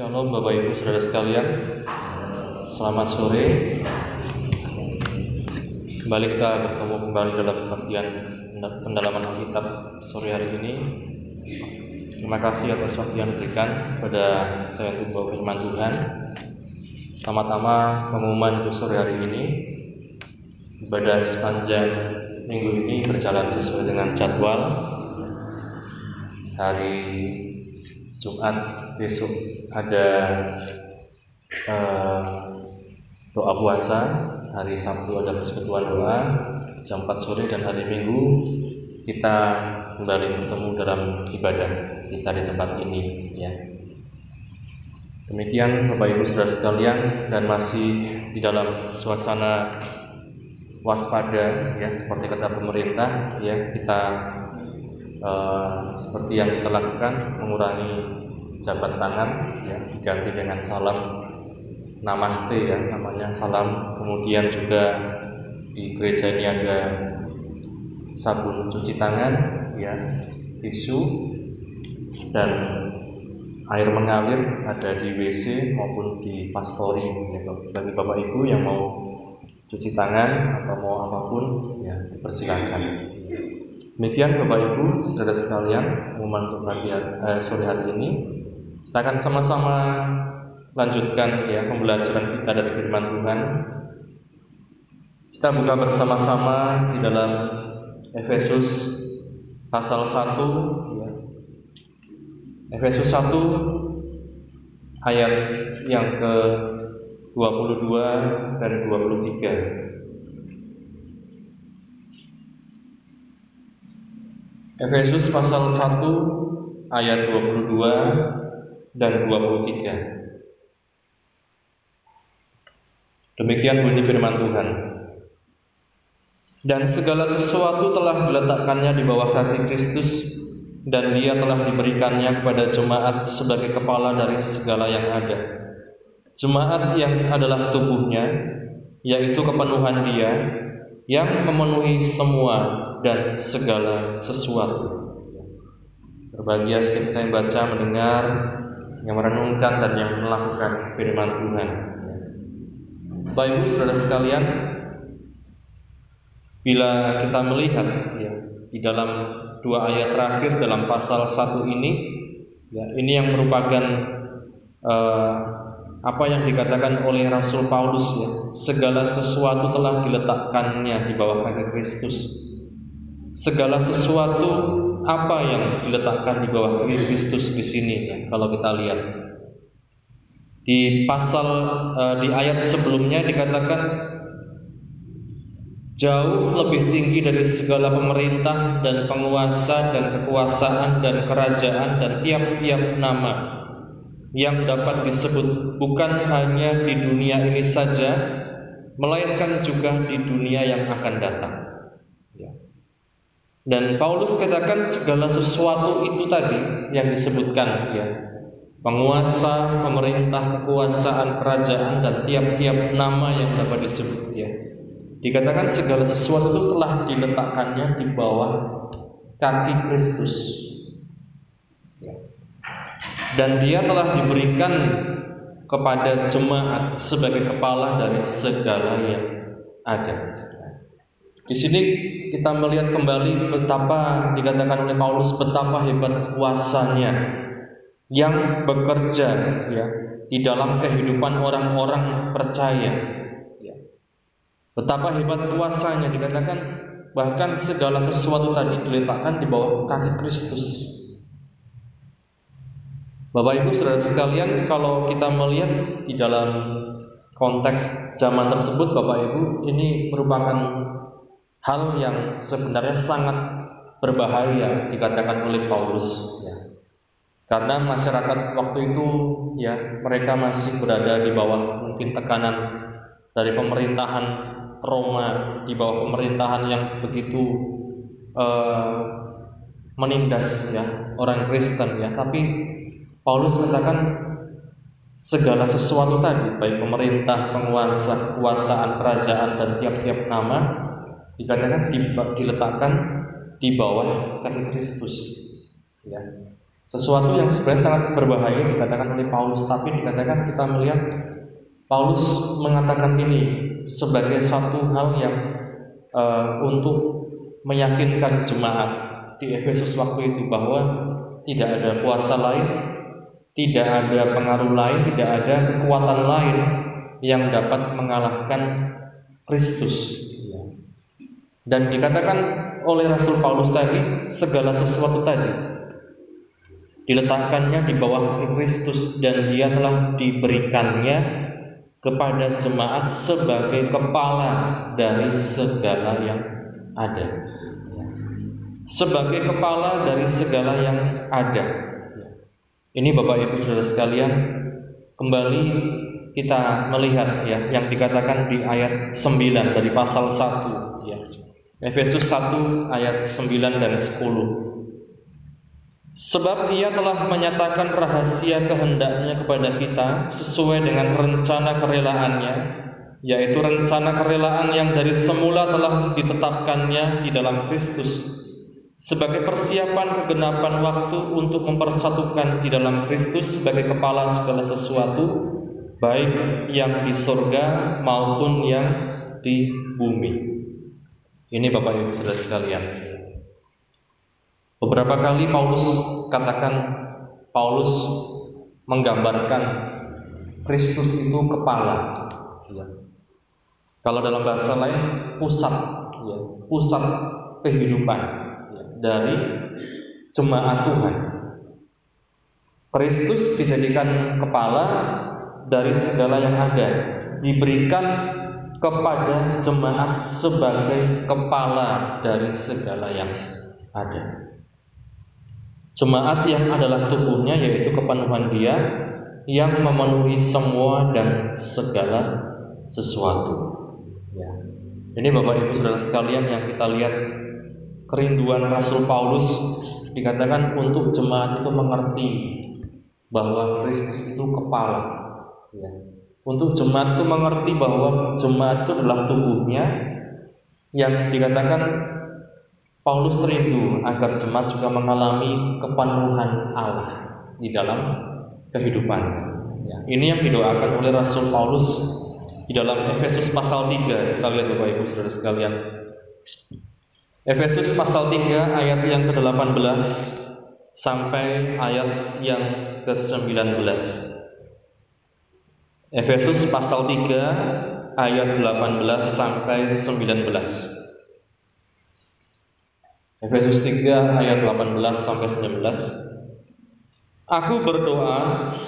Shalom Bapak Ibu Saudara sekalian. Selamat sore. Kembali kita bertemu kembali dalam pengertian pendalaman Alkitab sore hari ini. Terima kasih atas waktu yang diberikan kepada saya untuk membawa firman Tuhan. Pertama-tama pengumuman untuk sore hari ini. Ibadah sepanjang minggu ini berjalan sesuai dengan jadwal. Hari Jumat besok ada uh, doa puasa, hari Sabtu ada persekutuan doa jam 4 sore dan hari Minggu kita kembali bertemu dalam ibadah kita di tempat ini ya. Demikian Bapak Ibu Saudara sekalian dan masih di dalam suasana waspada ya seperti kata pemerintah ya kita uh, seperti yang kita lakukan mengurangi jabat tangan ya diganti dengan salam. Namaste ya namanya salam. Kemudian juga di gereja ini ada sabun cuci tangan ya tisu dan air mengalir ada di WC maupun di pastori ya, bagi bapak ibu yang mau cuci tangan atau mau apa pun ya dipersilakan. Demikian bapak ibu saudara sekalian pengumuman untuk eh, sore hari ini kita akan sama-sama lanjutkan ya pembelajaran kita dari firman Tuhan. Kita buka bersama-sama di dalam Efesus pasal 1 ya. Efesus 1 ayat yang ke 22 dan 23. Efesus pasal 1 ayat 22 dan 23. Demikian bunyi firman Tuhan. Dan segala sesuatu telah diletakkannya di bawah kaki Kristus dan dia telah diberikannya kepada jemaat sebagai kepala dari segala yang ada. Jemaat yang adalah tubuhnya, yaitu kepenuhan dia, yang memenuhi semua dan segala sesuatu. Berbahagia kita yang baca, mendengar, yang merenungkan dan yang melakukan firman Tuhan. Bapak Ibu Saudara sekalian, bila kita melihat ya, di dalam dua ayat terakhir dalam pasal satu ini, ya, ini yang merupakan uh, apa yang dikatakan oleh Rasul Paulus ya, segala sesuatu telah diletakkannya di bawah kaki Kristus. Segala sesuatu apa yang diletakkan di bawah Kristus di sini kalau kita lihat? Di pasal uh, di ayat sebelumnya dikatakan jauh lebih tinggi dari segala pemerintah dan penguasa dan kekuasaan dan kerajaan dan tiap-tiap nama yang dapat disebut bukan hanya di dunia ini saja melainkan juga di dunia yang akan datang dan Paulus katakan segala sesuatu itu tadi yang disebutkan ya. Penguasa, pemerintah, kekuasaan, kerajaan dan tiap-tiap nama yang dapat disebut ya. Dikatakan segala sesuatu telah diletakkannya di bawah kaki Kristus. Ya. Dan dia telah diberikan kepada jemaat sebagai kepala dari segala yang ada. Di sini kita melihat kembali betapa dikatakan oleh Paulus betapa hebat kuasanya yang bekerja ya di dalam kehidupan orang-orang percaya. Ya. Betapa hebat kuasanya dikatakan bahkan segala sesuatu tadi diletakkan di bawah kaki Kristus. Bapak Ibu saudara sekalian, kalau kita melihat di dalam konteks zaman tersebut, Bapak Ibu, ini merupakan hal yang sebenarnya sangat berbahaya dikatakan oleh Paulus ya. Karena masyarakat waktu itu ya mereka masih berada di bawah mungkin tekanan dari pemerintahan Roma di bawah pemerintahan yang begitu uh, menindas ya orang Kristen ya tapi Paulus mengatakan segala sesuatu tadi baik pemerintah penguasa kekuasaan kerajaan dan tiap-tiap nama dikatakan diletakkan di bawah kaki Kristus. Ya. Sesuatu yang sebenarnya sangat berbahaya dikatakan oleh Paulus, tapi dikatakan kita melihat Paulus mengatakan ini sebagai satu hal yang uh, untuk meyakinkan jemaat di Efesus waktu itu bahwa tidak ada kuasa lain, tidak ada pengaruh lain, tidak ada kekuatan lain yang dapat mengalahkan Kristus. Dan dikatakan oleh Rasul Paulus tadi, segala sesuatu tadi diletakkannya di bawah Kristus dan dia telah diberikannya kepada jemaat sebagai kepala dari segala yang ada. Sebagai kepala dari segala yang ada. Ini Bapak Ibu Saudara sekalian, kembali kita melihat ya yang dikatakan di ayat 9 dari pasal 1 ya. Efesus 1 ayat 9 dan 10. Sebab ia telah menyatakan rahasia kehendaknya kepada kita sesuai dengan rencana kerelaannya, yaitu rencana kerelaan yang dari semula telah ditetapkannya di dalam Kristus sebagai persiapan kegenapan waktu untuk mempersatukan di dalam Kristus sebagai kepala segala sesuatu, baik yang di sorga maupun yang di bumi. Ini Bapak Ibu Saudara sekalian. Beberapa kali Paulus katakan Paulus menggambarkan Kristus itu kepala. Ya. Kalau dalam bahasa lain pusat, ya, pusat kehidupan ya, dari jemaat Tuhan. Kristus dijadikan kepala dari segala yang ada, diberikan kepada jemaat sebagai kepala dari segala yang ada. Jemaat yang adalah tubuhnya yaitu kepenuhan dia yang memenuhi semua dan segala sesuatu. Ya. Ini Bapak Ibu Saudara sekalian yang kita lihat kerinduan Rasul Paulus dikatakan untuk jemaat itu mengerti bahwa Kristus itu kepala. Ya. Untuk jemaat itu mengerti bahwa jemaat itu adalah tubuhnya yang dikatakan Paulus rindu agar jemaat juga mengalami kepenuhan Allah di dalam kehidupan. Ya, ini yang didoakan oleh Rasul Paulus di dalam Efesus pasal 3. Kita lihat Bapak Ibu Saudara sekalian. Efesus pasal 3 ayat yang ke-18 sampai ayat yang ke-19. Efesus pasal 3 ayat 18 sampai 19. Efesus 3 ayat 18 sampai 19. Aku berdoa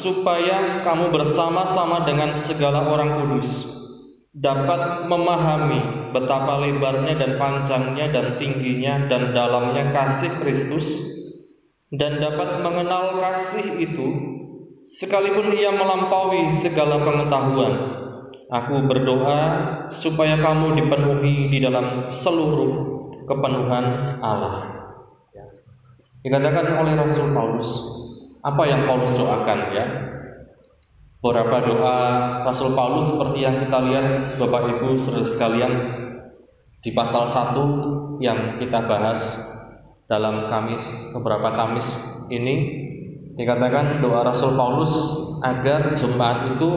supaya kamu bersama-sama dengan segala orang kudus dapat memahami betapa lebarnya dan panjangnya dan tingginya dan dalamnya kasih Kristus dan dapat mengenal kasih itu sekalipun ia melampaui segala pengetahuan. Aku berdoa supaya kamu dipenuhi di dalam seluruh kepenuhan Allah. Ya. Dikatakan oleh Rasul Paulus, apa yang Paulus doakan ya? Beberapa doa Rasul Paulus seperti yang kita lihat Bapak Ibu saudara sekalian di pasal 1 yang kita bahas dalam Kamis beberapa Kamis ini dikatakan doa Rasul Paulus agar jemaat itu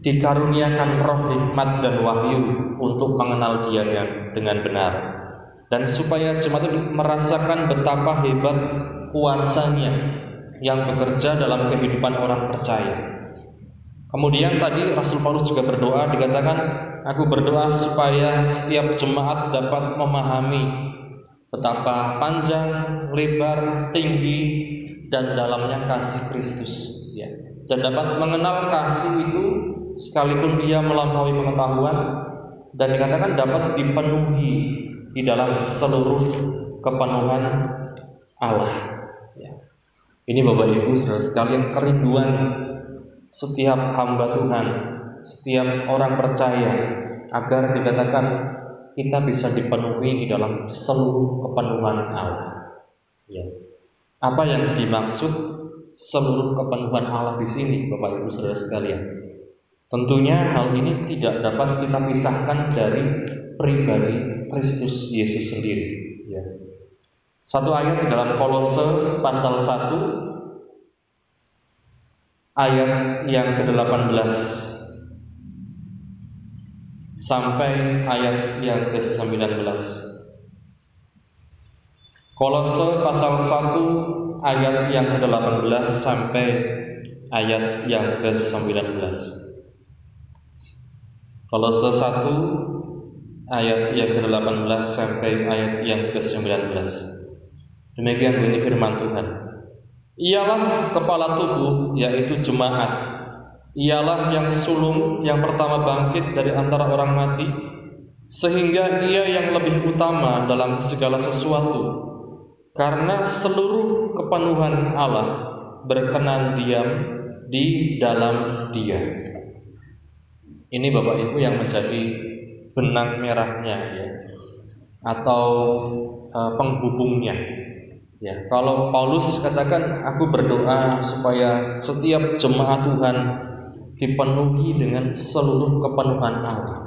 dikaruniakan roh hikmat dan wahyu untuk mengenal Dia dengan benar dan supaya jemaat itu merasakan betapa hebat kuasanya yang bekerja dalam kehidupan orang percaya. Kemudian tadi Rasul Paulus juga berdoa dikatakan aku berdoa supaya setiap jemaat dapat memahami betapa panjang, lebar, tinggi dan dalamnya kasih Kristus ya. Dan dapat mengenal kasih itu sekalipun dia melampaui pengetahuan dan dikatakan dapat dipenuhi di dalam seluruh kepenuhan Allah. Ya. Ini Bapak Ibu sekalian kerinduan setiap hamba Tuhan, setiap orang percaya agar dikatakan kita bisa dipenuhi di dalam seluruh kepenuhan Allah. Ya. Apa yang dimaksud seluruh kepenuhan Allah di sini, Bapak Ibu saudara sekalian? Tentunya hal ini tidak dapat kita pisahkan dari pribadi Kristus Yesus sendiri. Ya. Satu ayat di dalam Kolose pasal 1 ayat yang ke-18 sampai ayat yang ke-19. Kolose pasal 1 ayat yang ke-18 sampai ayat yang ke-19. Kolose 1 ayat yang ke-18 sampai ayat yang ke-19. Demikian bunyi firman Tuhan ialah kepala tubuh yaitu jemaat. Ialah yang sulung yang pertama bangkit dari antara orang mati sehingga ia yang lebih utama dalam segala sesuatu karena seluruh kepenuhan Allah berkenan diam di dalam dia. Ini Bapak Ibu yang menjadi benang merahnya ya atau uh, penghubungnya Ya, kalau Paulus katakan aku berdoa supaya setiap jemaat Tuhan dipenuhi dengan seluruh kepenuhan Allah.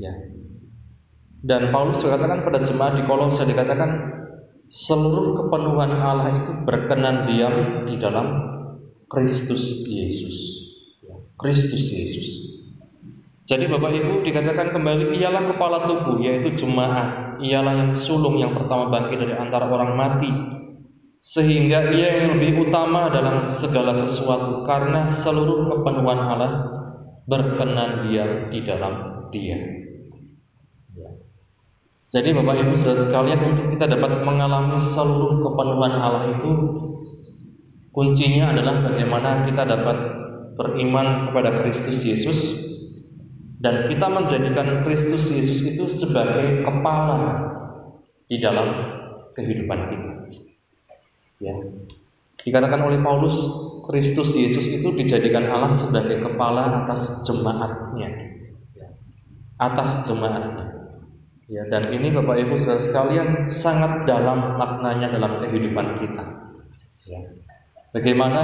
Ya. Dan Paulus juga katakan pada jemaat di Kolose dikatakan seluruh kepenuhan Allah itu berkenan diam di dalam Kristus Yesus. Ya, Kristus Yesus. Jadi Bapak Ibu dikatakan kembali ialah kepala tubuh yaitu jemaat ialah yang sulung yang pertama bangkit dari antara orang mati sehingga ia yang lebih utama dalam segala sesuatu karena seluruh kepenuhan Allah berkenan dia di dalam dia. Jadi Bapak Ibu Saudara sekalian untuk kita dapat mengalami seluruh kepenuhan Allah itu kuncinya adalah bagaimana kita dapat beriman kepada Kristus Yesus dan kita menjadikan Kristus Yesus itu sebagai kepala di dalam kehidupan kita. Ya. Dikatakan oleh Paulus, Kristus Yesus itu dijadikan Allah sebagai kepala atas jemaatnya. Ya. Atas jemaatnya. Ya, dan ini Bapak Ibu Saudara sekalian sangat dalam maknanya dalam kehidupan kita. Ya. Bagaimana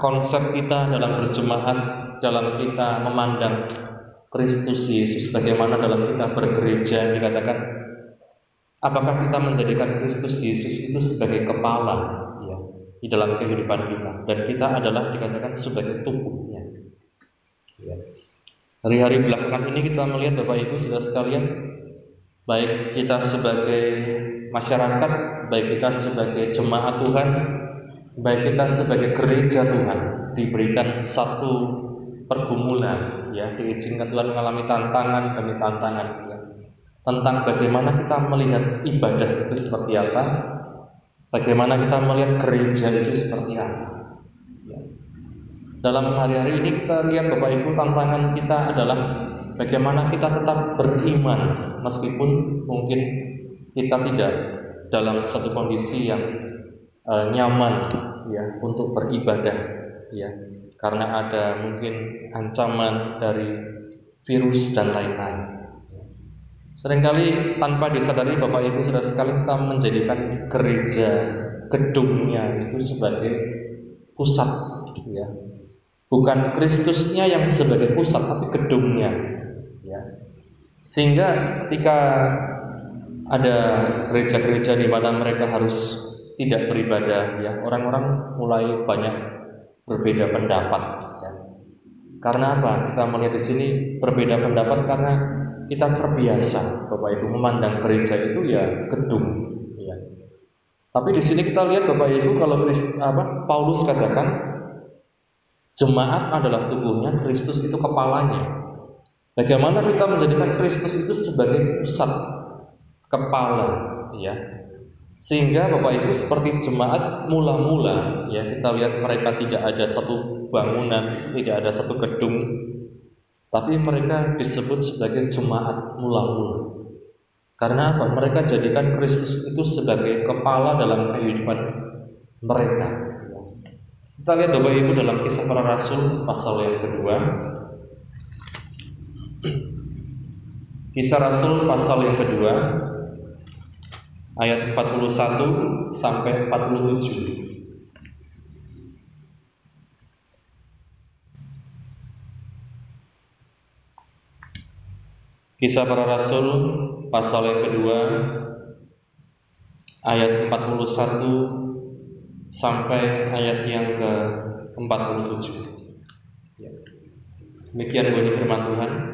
konsep kita dalam berjemaat, dalam kita memandang Kristus Yesus bagaimana dalam kita bergereja dikatakan apakah kita menjadikan Kristus Yesus itu sebagai kepala ya di dalam kehidupan kita dan kita adalah dikatakan sebagai tubuhnya ya. hari-hari belakangan ini kita melihat Bapak Ibu sudah sekalian baik kita sebagai masyarakat baik kita sebagai jemaat Tuhan baik kita sebagai gereja Tuhan diberikan satu pergumulan ya diizinkan Tuhan mengalami tantangan demi tantangan ya. tentang bagaimana kita melihat ibadah itu seperti apa bagaimana kita melihat gereja itu seperti apa ya. dalam hari-hari ini kita lihat Bapak Ibu tantangan kita adalah bagaimana kita tetap beriman meskipun mungkin kita tidak dalam satu kondisi yang uh, nyaman ya untuk beribadah ya karena ada mungkin ancaman dari virus dan lain-lain. Seringkali tanpa disadari Bapak Ibu sudah sekali kita menjadikan gereja gedungnya itu sebagai pusat ya. Bukan Kristusnya yang sebagai pusat tapi gedungnya ya. Sehingga ketika ada gereja-gereja di mana mereka harus tidak beribadah ya, orang-orang mulai banyak berbeda pendapat. Ya. Karena apa? Kita melihat di sini berbeda pendapat karena kita terbiasa, Bapak Ibu memandang gereja itu ya gedung. Ya. Tapi di sini kita lihat Bapak Ibu kalau apa Paulus katakan jemaat adalah tubuhnya, Kristus itu kepalanya. Bagaimana kita menjadikan Kristus itu sebagai pusat kepala, ya sehingga Bapak Ibu seperti jemaat mula-mula ya kita lihat mereka tidak ada satu bangunan, tidak ada satu gedung, tapi mereka disebut sebagai jemaat mula-mula. Karena apa? Mereka jadikan Kristus itu sebagai kepala dalam kehidupan mereka. Kita lihat Bapak Ibu dalam kisah para rasul pasal yang kedua. Kisah Rasul pasal yang kedua ayat 41 sampai 47. Kisah para Rasul pasal yang kedua ayat 41 sampai ayat yang ke-47. Ya. Demikian bunyi firman Tuhan.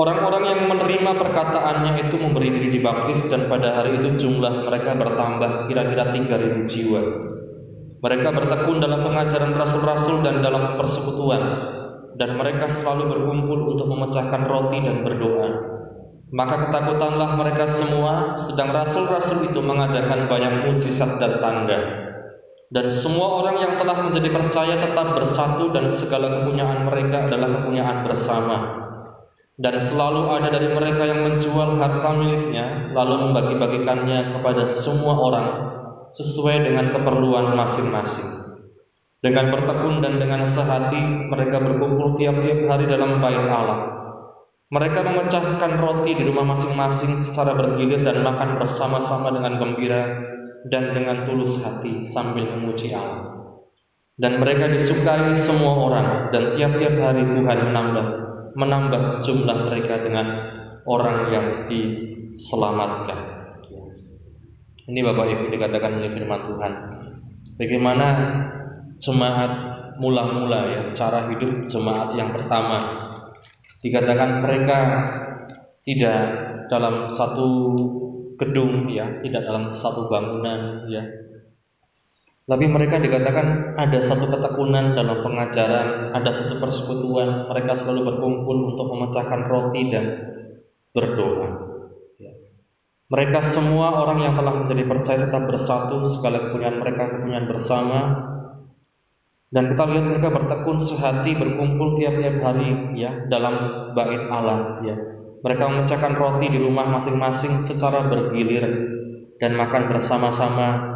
Orang-orang yang menerima perkataannya itu memberi diri dibaptis dan pada hari itu jumlah mereka bertambah kira-kira 3000 jiwa. Mereka bertekun dalam pengajaran rasul-rasul dan dalam persekutuan dan mereka selalu berkumpul untuk memecahkan roti dan berdoa. Maka ketakutanlah mereka semua sedang rasul-rasul itu mengadakan banyak mujizat dan tanda. Dan semua orang yang telah menjadi percaya tetap bersatu dan segala kepunyaan mereka adalah kepunyaan bersama dan selalu ada dari mereka yang menjual harta miliknya lalu membagi-bagikannya kepada semua orang sesuai dengan keperluan masing-masing. Dengan bertekun dan dengan sehati mereka berkumpul tiap-tiap hari dalam bait Allah. Mereka memecahkan roti di rumah masing-masing secara bergilir dan makan bersama-sama dengan gembira dan dengan tulus hati sambil memuji Allah. Dan mereka disukai semua orang dan tiap-tiap hari Tuhan menambah menambah jumlah mereka dengan orang yang diselamatkan. Ini Bapak Ibu dikatakan oleh firman Tuhan. Bagaimana jemaat mula-mula ya, cara hidup jemaat yang pertama. Dikatakan mereka tidak dalam satu gedung ya, tidak dalam satu bangunan ya, tapi mereka dikatakan ada satu ketekunan dalam pengajaran, ada satu persekutuan. Mereka selalu berkumpul untuk memecahkan roti dan berdoa. Ya. Mereka semua orang yang telah menjadi percaya tetap bersatu, segala kepunyaan mereka kepunyaan bersama. Dan kita lihat mereka bertekun sehati berkumpul tiap-tiap hari ya dalam bait Allah ya. Mereka memecahkan roti di rumah masing-masing secara bergilir dan makan bersama-sama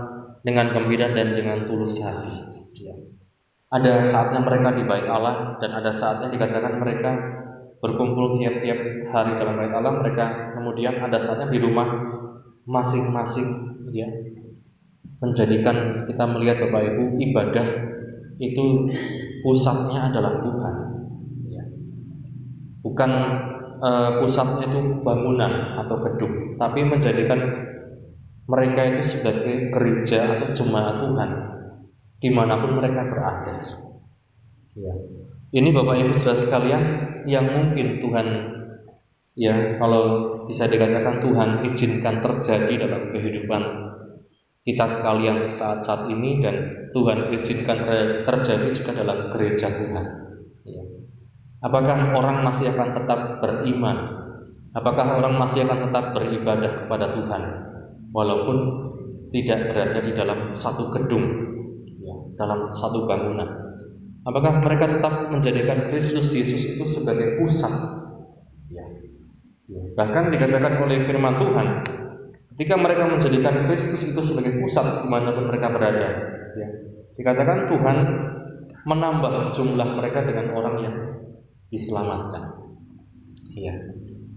dengan gembira dan dengan tulus hati. Ya. Ada saatnya mereka di bait Allah dan ada saatnya dikatakan mereka berkumpul tiap-tiap hari dalam bait Allah. Mereka kemudian ada saatnya di rumah masing-masing, ya. Menjadikan kita melihat Bapak Ibu ibadah itu pusatnya adalah Tuhan. Ya. Bukan uh, pusatnya itu bangunan atau gedung, tapi menjadikan mereka itu sebagai gereja atau jemaat Tuhan di mana pun mereka berada. Ya. Ini Bapak Ibu saudara sekalian yang mungkin Tuhan ya kalau bisa dikatakan Tuhan izinkan terjadi dalam kehidupan kita sekalian saat-saat ini dan Tuhan izinkan terjadi juga dalam gereja Tuhan. Ya. Apakah orang masih akan tetap beriman? Apakah orang masih akan tetap beribadah kepada Tuhan? Walaupun tidak berada di dalam satu gedung, ya, dalam satu bangunan. Apakah mereka tetap menjadikan Kristus Yesus itu sebagai pusat? Ya. ya. Bahkan dikatakan oleh firman Tuhan, ketika mereka menjadikan Kristus itu sebagai pusat di mana pun mereka berada, dikatakan Tuhan menambah jumlah mereka dengan orang yang diselamatkan. Ya.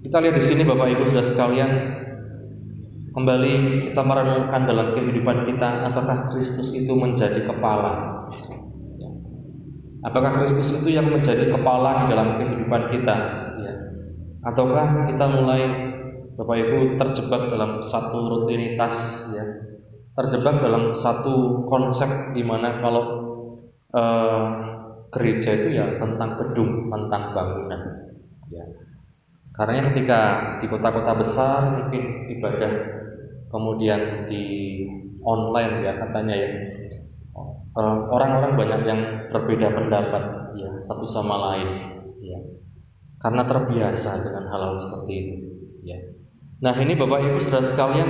Kita lihat di sini Bapak Ibu sudah sekalian Kembali kita merenungkan dalam kehidupan kita apakah Kristus itu menjadi kepala. Apakah Kristus itu yang menjadi kepala di dalam kehidupan kita? Ya. Ataukah kita mulai Bapak Ibu terjebak dalam satu rutinitas ya, terjebak dalam satu konsep di mana kalau eh, gereja itu ya tentang gedung, tentang bangunan. Ya. Karena ketika di kota-kota besar mungkin ibadah kemudian di online ya katanya ya. Eh, orang-orang banyak yang berbeda pendapat ya satu sama lain ya. Karena terbiasa dengan hal-hal seperti itu ya. Nah ini bapak ibu saudara sekalian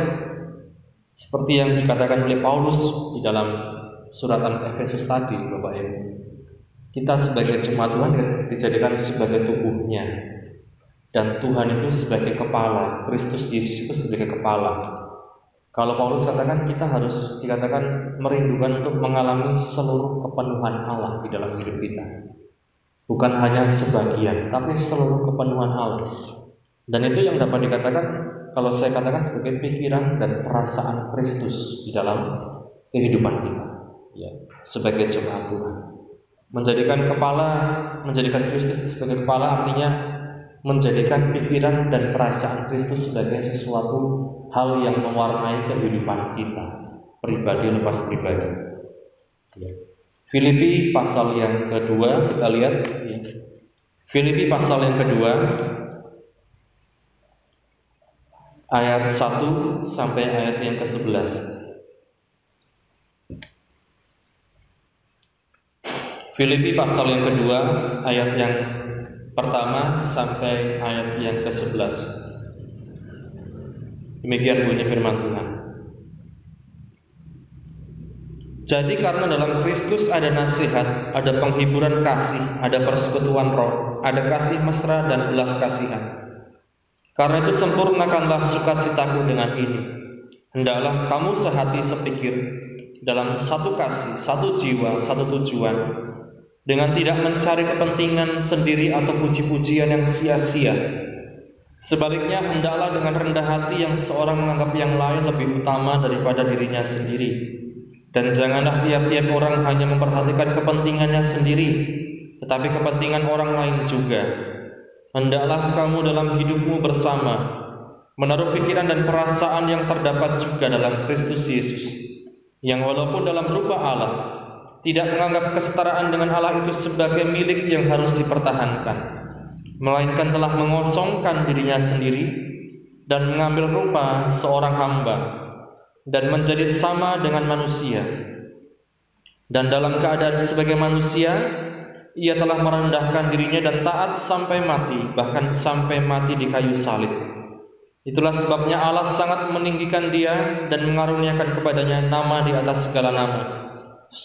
seperti yang dikatakan oleh Paulus di dalam surat Efesus tadi bapak ibu kita sebagai jemaat Tuhan dijadikan sebagai tubuhnya dan Tuhan itu sebagai kepala Kristus Yesus itu sebagai kepala kalau Paulus katakan kita harus dikatakan merindukan untuk mengalami seluruh kepenuhan Allah di dalam hidup kita. Bukan hanya sebagian, tapi seluruh kepenuhan Allah. Dan itu yang dapat dikatakan kalau saya katakan sebagai pikiran dan perasaan Kristus di dalam kehidupan kita. Ya, sebagai jemaat Tuhan. Menjadikan kepala, menjadikan Kristus sebagai kepala artinya menjadikan pikiran dan perasaan Kristus sebagai sesuatu hal yang mewarnai kehidupan kita, pribadi lepas pribadi. Ya. Filipi pasal yang kedua kita lihat. Ya. Filipi pasal yang kedua ayat 1 sampai ayat yang ke-11. Filipi pasal yang kedua ayat yang pertama sampai ayat yang ke-11. Demikian bunyi firman Tuhan. Jadi karena dalam Kristus ada nasihat, ada penghiburan kasih, ada persekutuan roh, ada kasih mesra dan belas kasihan. Karena itu sempurnakanlah sukacitaku dengan ini. Hendaklah kamu sehati sepikir dalam satu kasih, satu jiwa, satu tujuan, dengan tidak mencari kepentingan sendiri atau puji-pujian yang sia-sia. Sebaliknya, hendaklah dengan rendah hati yang seorang menganggap yang lain lebih utama daripada dirinya sendiri. Dan janganlah tiap-tiap orang hanya memperhatikan kepentingannya sendiri, tetapi kepentingan orang lain juga. Hendaklah kamu dalam hidupmu bersama menaruh pikiran dan perasaan yang terdapat juga dalam Kristus Yesus, yang walaupun dalam rupa Allah tidak menganggap kesetaraan dengan Allah itu sebagai milik yang harus dipertahankan, melainkan telah mengosongkan dirinya sendiri dan mengambil rupa seorang hamba dan menjadi sama dengan manusia. Dan dalam keadaan sebagai manusia, ia telah merendahkan dirinya dan taat sampai mati, bahkan sampai mati di kayu salib. Itulah sebabnya Allah sangat meninggikan dia dan mengaruniakan kepadanya nama di atas segala nama,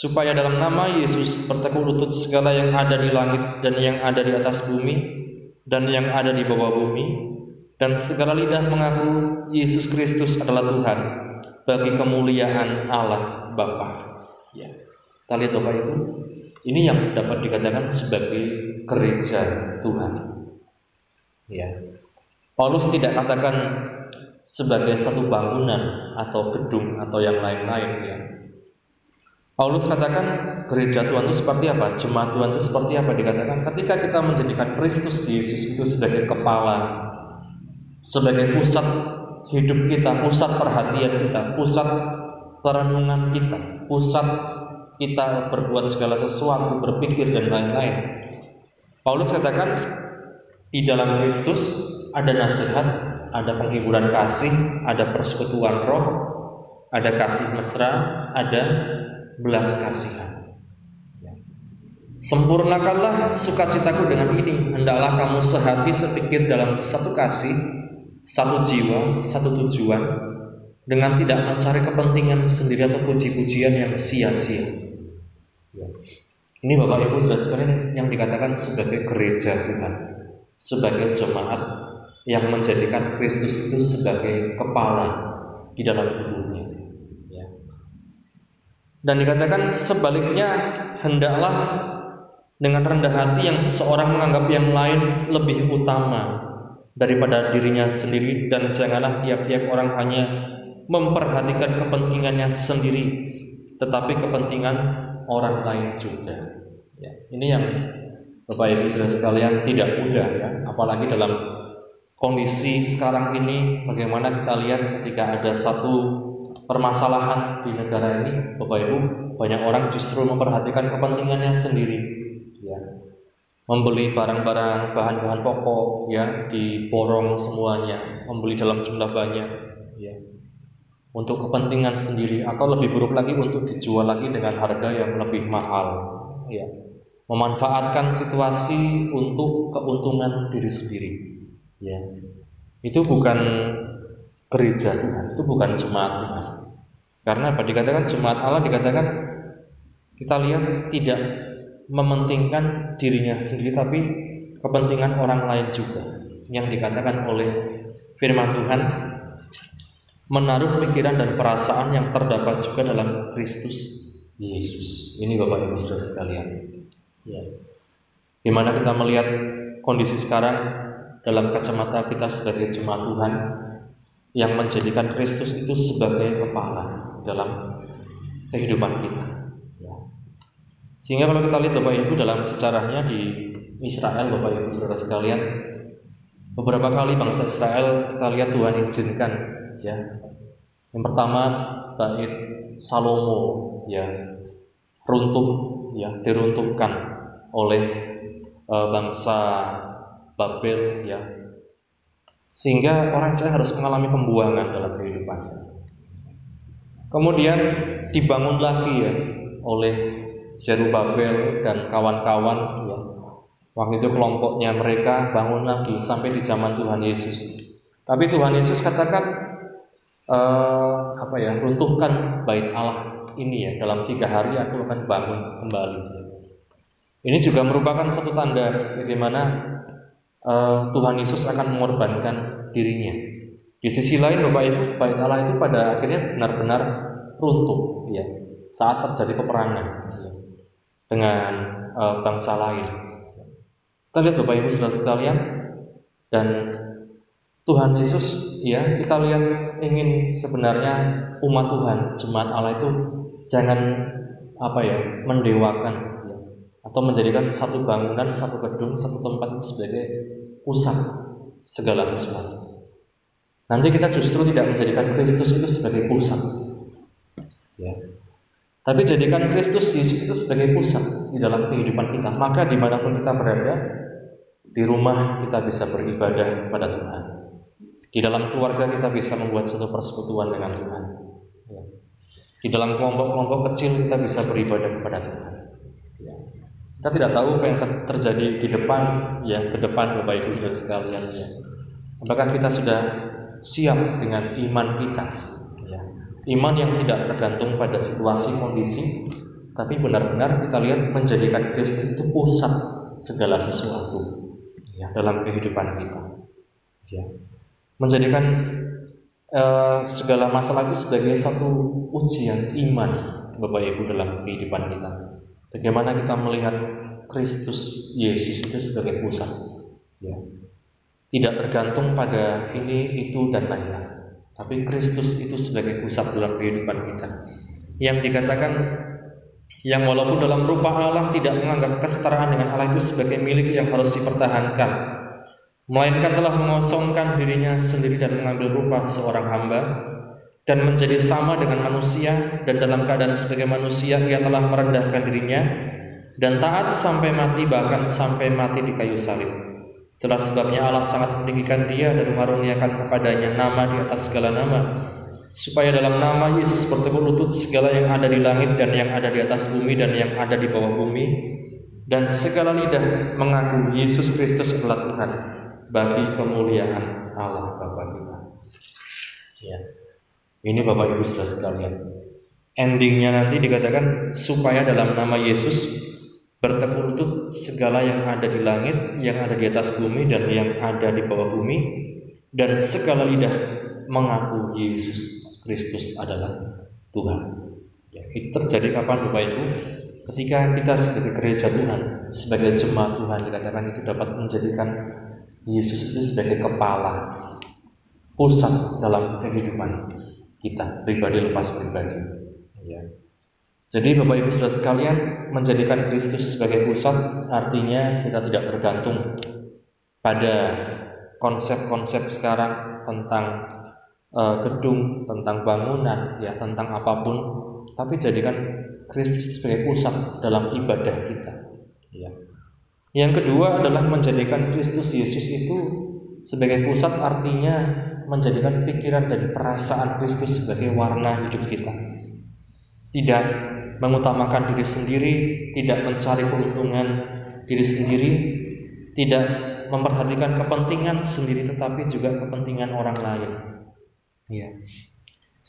supaya dalam nama Yesus bertekuk lutut segala yang ada di langit dan yang ada di atas bumi dan yang ada di bawah bumi, dan segala lidah mengaku Yesus Kristus adalah Tuhan bagi kemuliaan Allah Bapa. Ya. Kita lihat Ibu, ini yang dapat dikatakan sebagai gereja Tuhan. Ya. Paulus tidak katakan sebagai satu bangunan atau gedung atau yang lain-lain ya. Paulus katakan gereja Tuhan itu seperti apa? Jemaat Tuhan itu seperti apa? Dikatakan ketika kita menjadikan Kristus Yesus itu sebagai kepala, sebagai pusat hidup kita, pusat perhatian kita, pusat perenungan kita, pusat kita berbuat segala sesuatu, berpikir dan lain-lain. Paulus katakan di dalam Kristus ada nasihat, ada penghiburan kasih, ada persekutuan roh, ada kasih mesra, ada belas kasihan. Ya. Sempurnakanlah sukacitaku dengan ini. Hendaklah kamu sehati sepikir dalam satu kasih, satu jiwa, satu tujuan, dengan tidak mencari kepentingan sendiri atau puji-pujian yang sia-sia. Ya. Ini Bapak Ibu sudah sekalian yang dikatakan sebagai gereja Tuhan, sebagai jemaat yang menjadikan Kristus itu sebagai kepala di dalam tubuhnya. Dan dikatakan sebaliknya hendaklah dengan rendah hati yang seseorang menganggap yang lain lebih utama daripada dirinya sendiri dan janganlah tiap-tiap orang hanya memperhatikan kepentingannya sendiri tetapi kepentingan orang lain juga. Ya, ini yang Bapak Ibu sudah sekalian tidak mudah ya, apalagi dalam kondisi sekarang ini bagaimana kita lihat ketika ada satu permasalahan di negara ini, Bapak Ibu, banyak orang justru memperhatikan kepentingannya sendiri. Ya. Membeli barang-barang bahan-bahan pokok ya diborong semuanya, membeli dalam jumlah banyak ya untuk kepentingan sendiri atau lebih buruk lagi untuk dijual lagi dengan harga yang lebih mahal ya memanfaatkan situasi untuk keuntungan diri sendiri ya itu bukan gereja itu bukan jemaat Tuhan karena apa dikatakan jemaat Allah dikatakan kita lihat tidak mementingkan dirinya sendiri tapi kepentingan orang lain juga yang dikatakan oleh firman Tuhan menaruh pikiran dan perasaan yang terdapat juga dalam Kristus Yesus. Ini Bapak Ibu Saudara sekalian. Ya. Di mana kita melihat kondisi sekarang dalam kacamata kita sebagai jemaat Tuhan yang menjadikan Kristus itu sebagai kepala dalam kehidupan kita. Ya. Sehingga kalau kita lihat Bapak Ibu dalam sejarahnya di Israel Bapak Ibu Saudara sekalian, beberapa kali bangsa Israel kita lihat Tuhan izinkan ya. Yang pertama bait Salomo ya runtuh ya diruntuhkan oleh e, bangsa Babel ya sehingga orang Israel harus mengalami pembuangan dalam kehidupannya. Kemudian dibangun lagi ya oleh Zerubabel dan kawan-kawan ya. Waktu itu kelompoknya mereka bangun lagi sampai di zaman Tuhan Yesus. Tapi Tuhan Yesus katakan eh, apa ya runtuhkan bait Allah ini ya dalam tiga hari aku akan bangun kembali. Ini juga merupakan satu tanda bagaimana eh, Tuhan Yesus akan mengorbankan dirinya. Di sisi lain Bapak bait Allah itu pada akhirnya benar-benar runtuh ya saat terjadi peperangan ya, dengan eh, bangsa lain. Kita lihat Bapak Ibu saudara sekalian. Dan Tuhan Yesus ya kita lihat ingin sebenarnya umat Tuhan jemaat Allah itu jangan apa ya mendewakan ya, atau menjadikan satu bangunan satu gedung satu tempat sebagai pusat segala sesuatu nanti kita justru tidak menjadikan Kristus itu sebagai pusat ya tapi jadikan Kristus Yesus itu sebagai pusat di dalam kehidupan kita maka di mana pun kita berada di rumah kita bisa beribadah kepada Tuhan di dalam keluarga kita bisa membuat satu persekutuan dengan Tuhan. Ya. Di dalam kelompok-kelompok kecil kita bisa beribadah kepada Tuhan. Ya. Kita tidak tahu apa yang terjadi di depan, ya ke depan Bapak Ibu dan sekalian. Ya. Apakah kita sudah siap dengan iman kita? Ya. Iman yang tidak tergantung pada situasi kondisi, tapi benar-benar kita lihat menjadikan Kristus itu pusat segala sesuatu ya, dalam kehidupan kita. Ya menjadikan uh, segala masalah itu sebagai satu ujian iman Bapak Ibu dalam kehidupan kita. Bagaimana kita melihat Kristus Yesus itu sebagai pusat. Ya. Tidak tergantung pada ini, itu, dan lain-lain. Tapi Kristus itu sebagai pusat dalam kehidupan kita. Yang dikatakan yang walaupun dalam rupa Allah tidak menganggap kesetaraan dengan Allah itu sebagai milik yang harus dipertahankan, melainkan telah mengosongkan dirinya sendiri dan mengambil rupa seorang hamba dan menjadi sama dengan manusia dan dalam keadaan sebagai manusia ia telah merendahkan dirinya dan taat sampai mati bahkan sampai mati di kayu salib. Itulah sebabnya Allah sangat meninggikan dia dan mengaruniakan kepadanya nama di atas segala nama supaya dalam nama Yesus bertemu lutut segala yang ada di langit dan yang ada di atas bumi dan yang ada di bawah bumi dan segala lidah mengaku Yesus Kristus adalah Tuhan bagi kemuliaan Allah Bapa kita. Ya. Ini Bapak Ibu Saudara sekalian. Endingnya nanti dikatakan supaya dalam nama Yesus bertemu lutut segala yang ada di langit, yang ada di atas bumi dan yang ada di bawah bumi dan segala lidah mengaku Yesus Kristus adalah Tuhan. Ya, itu terjadi kapan Bapak Ibu? Ketika kita sebagai gereja Tuhan, sebagai jemaat Tuhan dikatakan itu dapat menjadikan Yesus itu sebagai kepala pusat dalam kehidupan kita pribadi lepas pribadi. Ya. Jadi Bapak Ibu Saudara sekalian menjadikan Kristus sebagai pusat artinya kita tidak tergantung pada konsep-konsep sekarang tentang uh, gedung, tentang bangunan, ya tentang apa pun, tapi jadikan Kristus sebagai pusat dalam ibadah kita. Ya. Yang kedua adalah menjadikan Kristus Yesus itu sebagai pusat artinya menjadikan pikiran dan perasaan Kristus sebagai warna hidup kita. Tidak mengutamakan diri sendiri, tidak mencari keuntungan diri sendiri, tidak memperhatikan kepentingan sendiri tetapi juga kepentingan orang lain. Ya.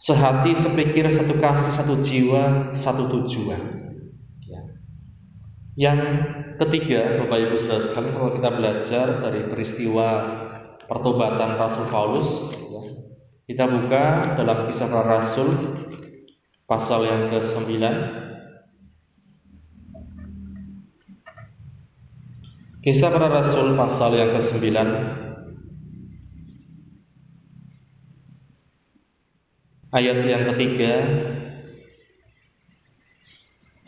Sehati, sepikir, satu kasih, satu jiwa, satu tujuan. Ya. Yang ketiga, Bapak Ibu Saudara sekalian, kalau kita belajar dari peristiwa pertobatan Rasul Paulus, ya, kita buka dalam kisah para Rasul pasal yang ke-9. Kisah para Rasul pasal yang ke-9 ayat yang ketiga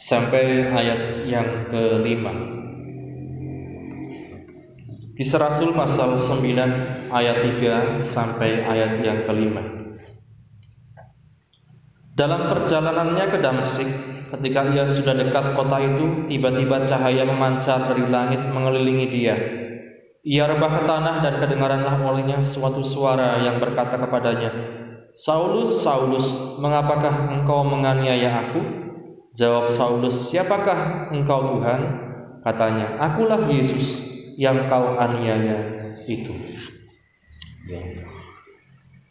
sampai ayat yang kelima. Kisah Rasul pasal 9 ayat 3 sampai ayat yang kelima. Dalam perjalanannya ke Damsik, ketika ia sudah dekat kota itu, tiba-tiba cahaya memancar dari langit mengelilingi dia. Ia rebah ke tanah dan kedengaranlah olehnya suatu suara yang berkata kepadanya, Saulus, Saulus, mengapakah engkau menganiaya aku? Jawab Saulus, siapakah engkau Tuhan? Katanya, akulah Yesus yang kau aniaya itu. Ya.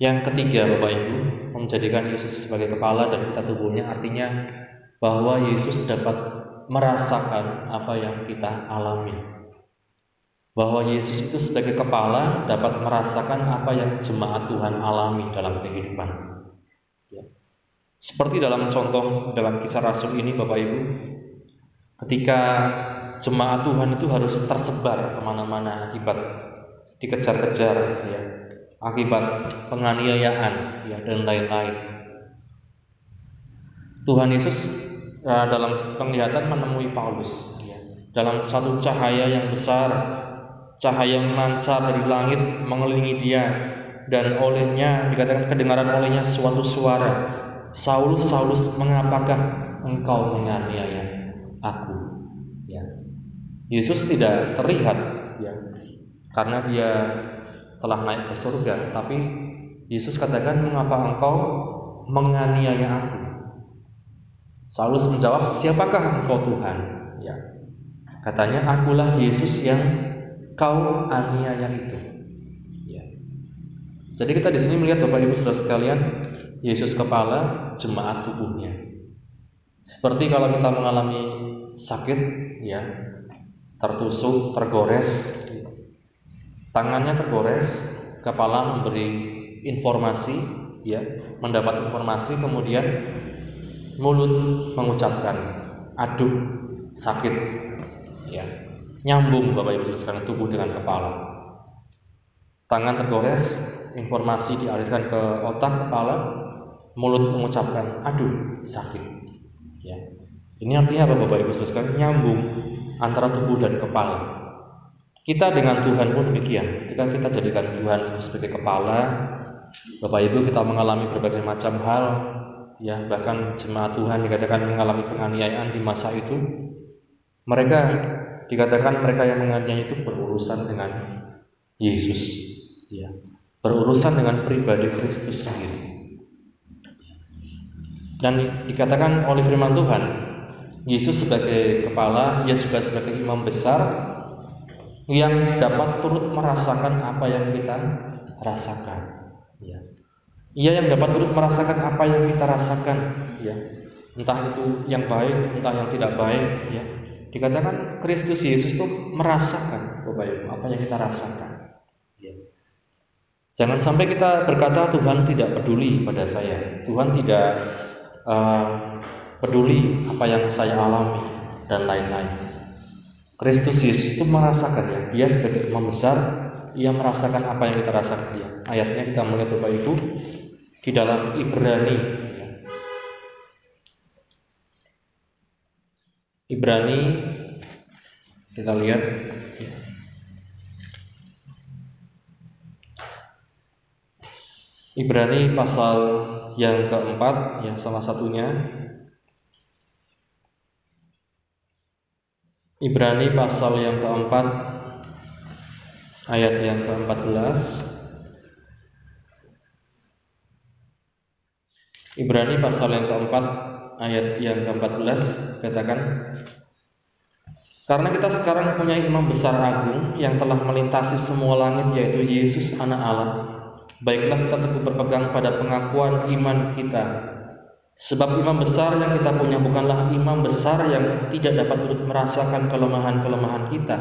Yang ketiga, Bapak Ibu, menjadikan Yesus sebagai kepala dan kita tubuhnya artinya bahwa Yesus dapat merasakan apa yang kita alami. Bahwa Yesus itu sebagai kepala dapat merasakan apa yang jemaat Tuhan alami dalam kehidupan. Ya. Seperti dalam contoh dalam kisah Rasul ini Bapak Ibu, ketika jemaat Tuhan itu harus tersebar ke mana-mana akibat dikejar-kejar ya akibat penganiayaan ya dan lain-lain. Tuhan Yesus uh, dalam penglihatan menemui Paulus. Ya. dalam satu cahaya yang besar, cahaya yang dari langit mengelilingi dia. Dan olehnya dikatakan kedengaran olehnya suatu suara. Saulus Saulus mengapakah engkau menganiaya aku? Ya. Yesus tidak terlihat. Ya. Karena dia telah naik ke surga, tapi Yesus katakan, "Mengapa engkau menganiaya aku?" Saulus menjawab, "Siapakah engkau Tuhan?" Ya. Katanya, "Akulah Yesus yang kau aniaya itu." Ya. Jadi kita di sini melihat Bapak Ibu Saudara sekalian, Yesus kepala, jemaat tubuhnya. Seperti kalau kita mengalami sakit, ya, tertusuk, tergores, tangannya tergores, kepala memberi informasi, ya, mendapat informasi, kemudian mulut mengucapkan, aduh sakit, ya, nyambung bapak ibu sekalian tubuh dengan kepala. Tangan tergores, informasi dialirkan ke otak kepala, mulut mengucapkan, aduh sakit, ya. Ini artinya apa bapak ibu sekalian? Nyambung antara tubuh dan kepala. Kita dengan Tuhan pun demikian. Ketika kita jadikan Tuhan sebagai kepala, Bapak Ibu kita mengalami berbagai macam hal, ya bahkan jemaat Tuhan dikatakan mengalami penganiayaan di masa itu. Mereka dikatakan mereka yang menganiaya itu berurusan dengan Yesus, ya berurusan dengan pribadi Kristus sendiri. Dan dikatakan oleh firman Tuhan, Yesus sebagai kepala, ia juga sebagai imam besar, yang dapat turut merasakan apa yang kita rasakan. Ya. Ia yang dapat turut merasakan apa yang kita rasakan. Ya. Entah itu yang baik, entah yang tidak baik. Ya. Dikatakan Kristus Yesus itu merasakan Bapak Ibu, apa yang kita rasakan. Ya. Jangan sampai kita berkata Tuhan tidak peduli pada saya. Tuhan tidak uh, peduli apa yang saya alami dan lain-lain. Kristus Yesus itu merasakan ya, dia sebagai imam besar, ia merasakan apa yang kita rasakan dia. Ayatnya kita melihat Bapak Ibu di dalam Ibrani. Ibrani kita lihat. Ibrani pasal yang keempat, yang salah satunya. Ibrani pasal yang keempat ayat yang ke-14 Ibrani pasal yang keempat ayat yang ke-14 katakan karena kita sekarang punya imam besar agung yang telah melintasi semua langit yaitu Yesus anak Allah baiklah kita teguh berpegang pada pengakuan iman kita Sebab imam besar yang kita punya bukanlah imam besar yang tidak dapat merasakan kelemahan-kelemahan kita.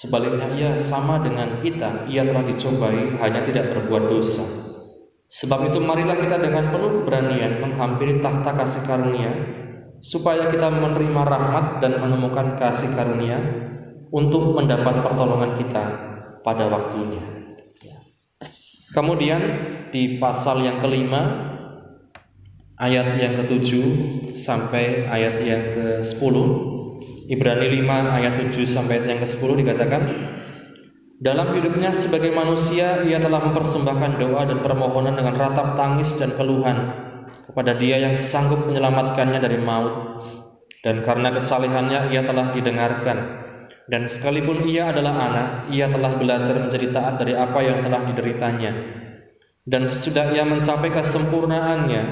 Sebaliknya ia sama dengan kita, ia telah dicobai, hanya tidak berbuat dosa. Sebab itu marilah kita dengan penuh keberanian menghampiri tahta kasih karunia, supaya kita menerima rahmat dan menemukan kasih karunia untuk mendapat pertolongan kita pada waktunya. Kemudian di pasal yang kelima ayat yang ke-7 sampai ayat yang ke-10. Ibrani 5 ayat 7 sampai ayat yang ke-10 dikatakan dalam hidupnya sebagai manusia ia telah mempersembahkan doa dan permohonan dengan ratap tangis dan keluhan kepada Dia yang sanggup menyelamatkannya dari maut, dan karena kesalehannya ia telah didengarkan. Dan sekalipun ia adalah anak, ia telah belajar menjadi taat dari apa yang telah dideritanya. Dan sesudah ia mencapai kesempurnaannya,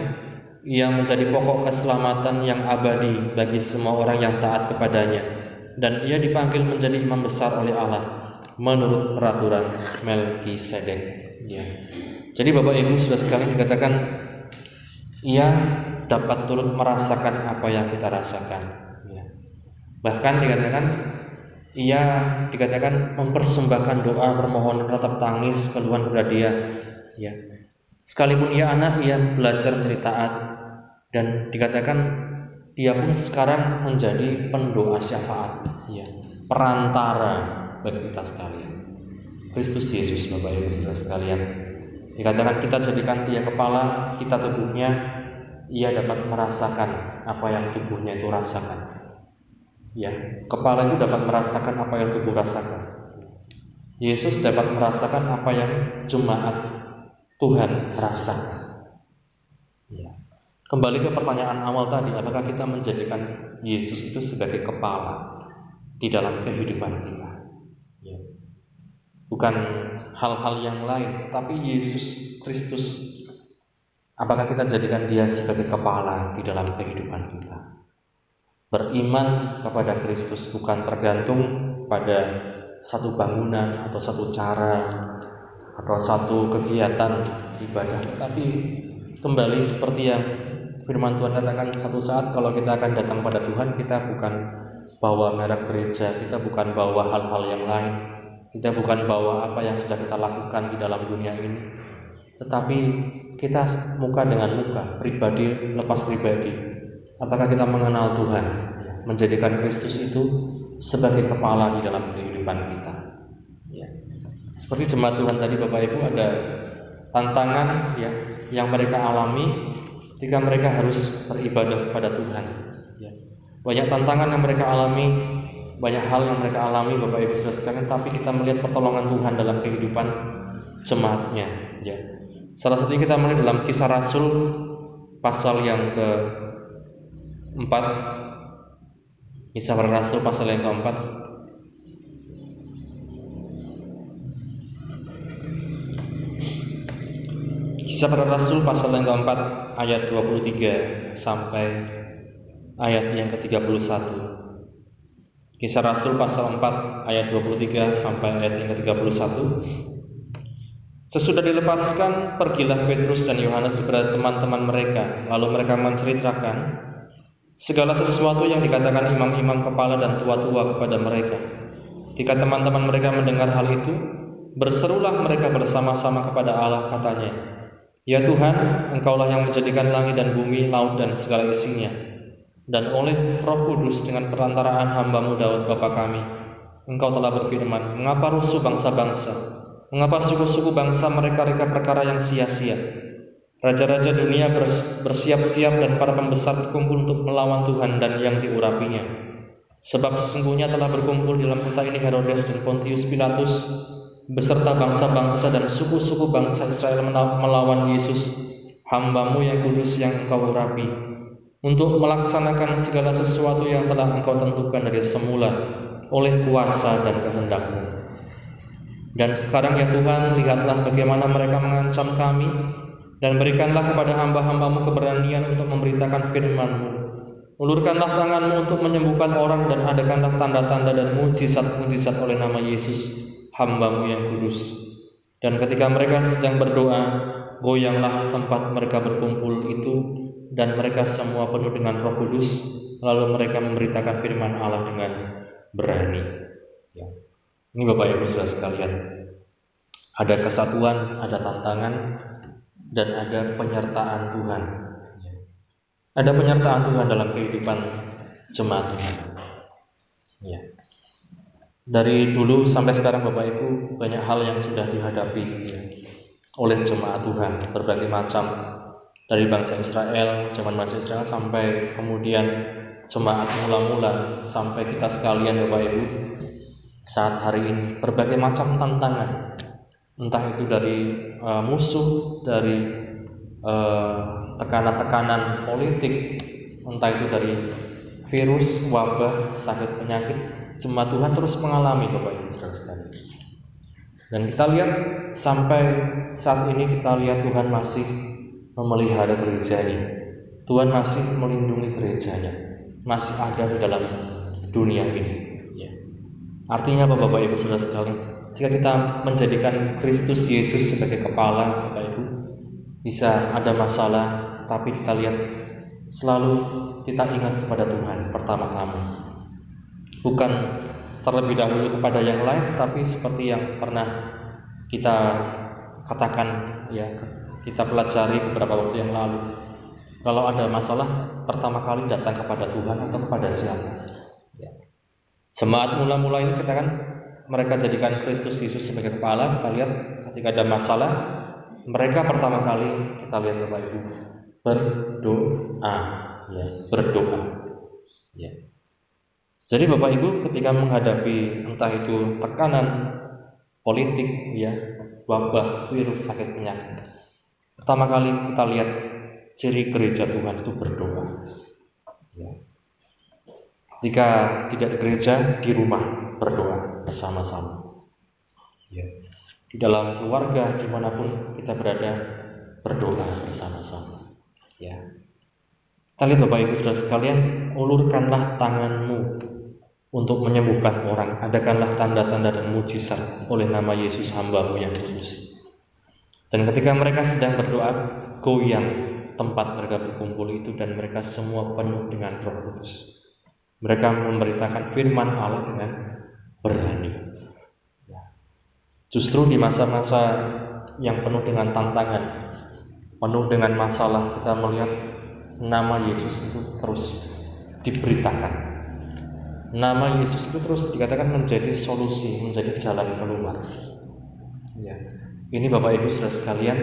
ia menjadi pokok keselamatan yang abadi bagi semua orang yang taat kepadanya. Dan ia dipanggil menjadi imam besar oleh Allah menurut peraturan Melkisedek. Ya. Jadi Bapak Ibu sudah sekali dikatakan ia dapat turut merasakan apa yang kita rasakan. Ya. Bahkan dikatakan ia dikatakan mempersembahkan doa permohonan tetap tangis keluhan kepada dia. Ya. Sekalipun ia anak, ia belajar menjadi taat dan dikatakan dia pun sekarang menjadi pendoa syafaat, ya, perantara bagi kita sekalian. Kristus Yesus Bapak Ibu sekalian. Dikatakan kita jadikan dia kepala, kita tubuhnya, ia dapat merasakan apa yang tubuhnya itu rasakan. Ya, kepala itu dapat merasakan apa yang tubuh rasakan. Yesus dapat merasakan apa yang jemaat Tuhan rasakan. Ya. Kembali ke pertanyaan awal tadi, apakah kita menjadikan Yesus itu sebagai kepala di dalam kehidupan kita? Bukan hal-hal yang lain, tapi Yesus Kristus Apakah kita jadikan dia sebagai kepala di dalam kehidupan kita? Beriman kepada Kristus bukan tergantung pada satu bangunan atau satu cara atau satu kegiatan ibadah, tapi kembali seperti yang firman Tuhan katakan satu saat kalau kita akan datang pada Tuhan kita bukan bawa merek gereja, kita bukan bawa hal-hal yang lain, kita bukan bawa apa yang sudah kita lakukan di dalam dunia ini, tetapi kita muka dengan muka, pribadi lepas pribadi. Apakah kita mengenal Tuhan, menjadikan Kristus itu sebagai kepala di dalam kehidupan kita? Ya. Seperti jemaat Tuhan tadi Bapak Ibu ada tantangan ya yang mereka alami ketika mereka harus beribadah kepada Tuhan. Ya. Banyak tantangan yang mereka alami, banyak hal yang mereka alami Bapak Ibu sekalian, tapi kita melihat pertolongan Tuhan dalam kehidupan jemaatnya. Ya. Salah satunya kita melihat dalam kisah Rasul pasal yang ke empat kisah para Rasul pasal yang keempat. Kisah para Rasul pasal yang keempat ayat 23 sampai ayat yang ke-31 Kisah Rasul pasal 4 ayat 23 sampai ayat yang ke-31 Sesudah dilepaskan, pergilah Petrus dan Yohanes kepada teman-teman mereka. Lalu mereka menceritakan segala sesuatu yang dikatakan imam-imam kepala dan tua-tua kepada mereka. Jika teman-teman mereka mendengar hal itu, berserulah mereka bersama-sama kepada Allah katanya, Ya Tuhan, Engkaulah yang menjadikan langit dan bumi, laut dan segala isinya. Dan oleh roh kudus dengan perantaraan hambamu Daud Bapa kami, Engkau telah berfirman, mengapa rusuh bangsa-bangsa, Mengapa suku-suku bangsa mereka-reka perkara yang sia-sia? Raja-raja dunia bersiap-siap dan para pembesar berkumpul untuk melawan Tuhan dan yang diurapinya. Sebab sesungguhnya telah berkumpul dalam kota ini Herodes dan Pontius Pilatus beserta bangsa-bangsa dan suku-suku bangsa Israel melawan Yesus, hambamu yang kudus yang engkau urapi, untuk melaksanakan segala sesuatu yang telah engkau tentukan dari semula oleh kuasa dan kehendakmu. Dan sekarang ya Tuhan, lihatlah bagaimana mereka mengancam kami, dan berikanlah kepada hamba-hambamu keberanian untuk memberitakan firman-Mu. Ulurkanlah tanganmu untuk menyembuhkan orang dan adakanlah tanda-tanda dan mujizat-mujizat oleh nama Yesus, hambamu yang kudus. Dan ketika mereka sedang berdoa, goyanglah tempat mereka berkumpul itu, dan mereka semua penuh dengan roh kudus, lalu mereka memberitakan firman Allah dengan berani. Ini Bapak Ibu Saudara sekalian, ada kesatuan, ada tantangan, dan ada penyertaan Tuhan. Ada penyertaan Tuhan dalam kehidupan jemaat Tuhan. Ya. Dari dulu sampai sekarang Bapak Ibu banyak hal yang sudah dihadapi ya, oleh jemaat Tuhan berbagai macam dari bangsa Israel, zaman bangsa Israel sampai kemudian jemaat mula-mula sampai kita sekalian Bapak Ibu saat hari ini. Berbagai macam tantangan. Entah itu dari uh, musuh dari uh, tekanan-tekanan politik, entah itu dari virus, wabah, sakit penyakit, jemaat Tuhan terus mengalami Bapak Ibu. Dan kita lihat sampai saat ini kita lihat Tuhan masih memelihara gerejanya. Tuhan masih melindungi gerejanya. Masih ada di dalam dunia ini. Ya. Artinya apa Bapak Ibu sudah sekalian? Jika kita menjadikan Kristus Yesus sebagai kepala Bapak Ibu, bisa ada masalah, tapi kita lihat selalu kita ingat kepada Tuhan pertama-tama. Bukan terlebih dahulu kepada yang lain, tapi seperti yang pernah kita katakan ya kita pelajari beberapa waktu yang lalu. Kalau ada masalah, pertama kali datang kepada Tuhan atau kepada siapa? Ya. Jemaat mula-mula ini kita kan mereka jadikan Kristus Yesus sebagai kepala. Kita lihat ketika ada masalah, mereka pertama kali kita lihat Bapak Ibu berdoa, ya, berdoa. Ya. Jadi Bapak Ibu ketika menghadapi entah itu tekanan politik, ya, wabah, virus, sakit penyakit, pertama kali kita lihat ciri gereja Tuhan itu berdoa. Ya. Jika tidak di gereja, di rumah berdoa bersama-sama. Ya di dalam keluarga di mana pun kita berada berdoa bersama-sama ya kalian Bapak Ibu Saudara sekalian ulurkanlah tanganmu untuk menyembuhkan orang adakanlah tanda-tanda dan mujizat oleh nama Yesus hambamu yang kudus dan ketika mereka sedang berdoa goyang tempat mereka berkumpul itu dan mereka semua penuh dengan roh kudus mereka memberitakan firman Allah dengan berani Justru di masa-masa yang penuh dengan tantangan, penuh dengan masalah, kita melihat nama Yesus itu terus diberitakan. Nama Yesus itu terus dikatakan menjadi solusi, menjadi jalan keluar. Ya. Ini Bapak Ibu saudara sekalian,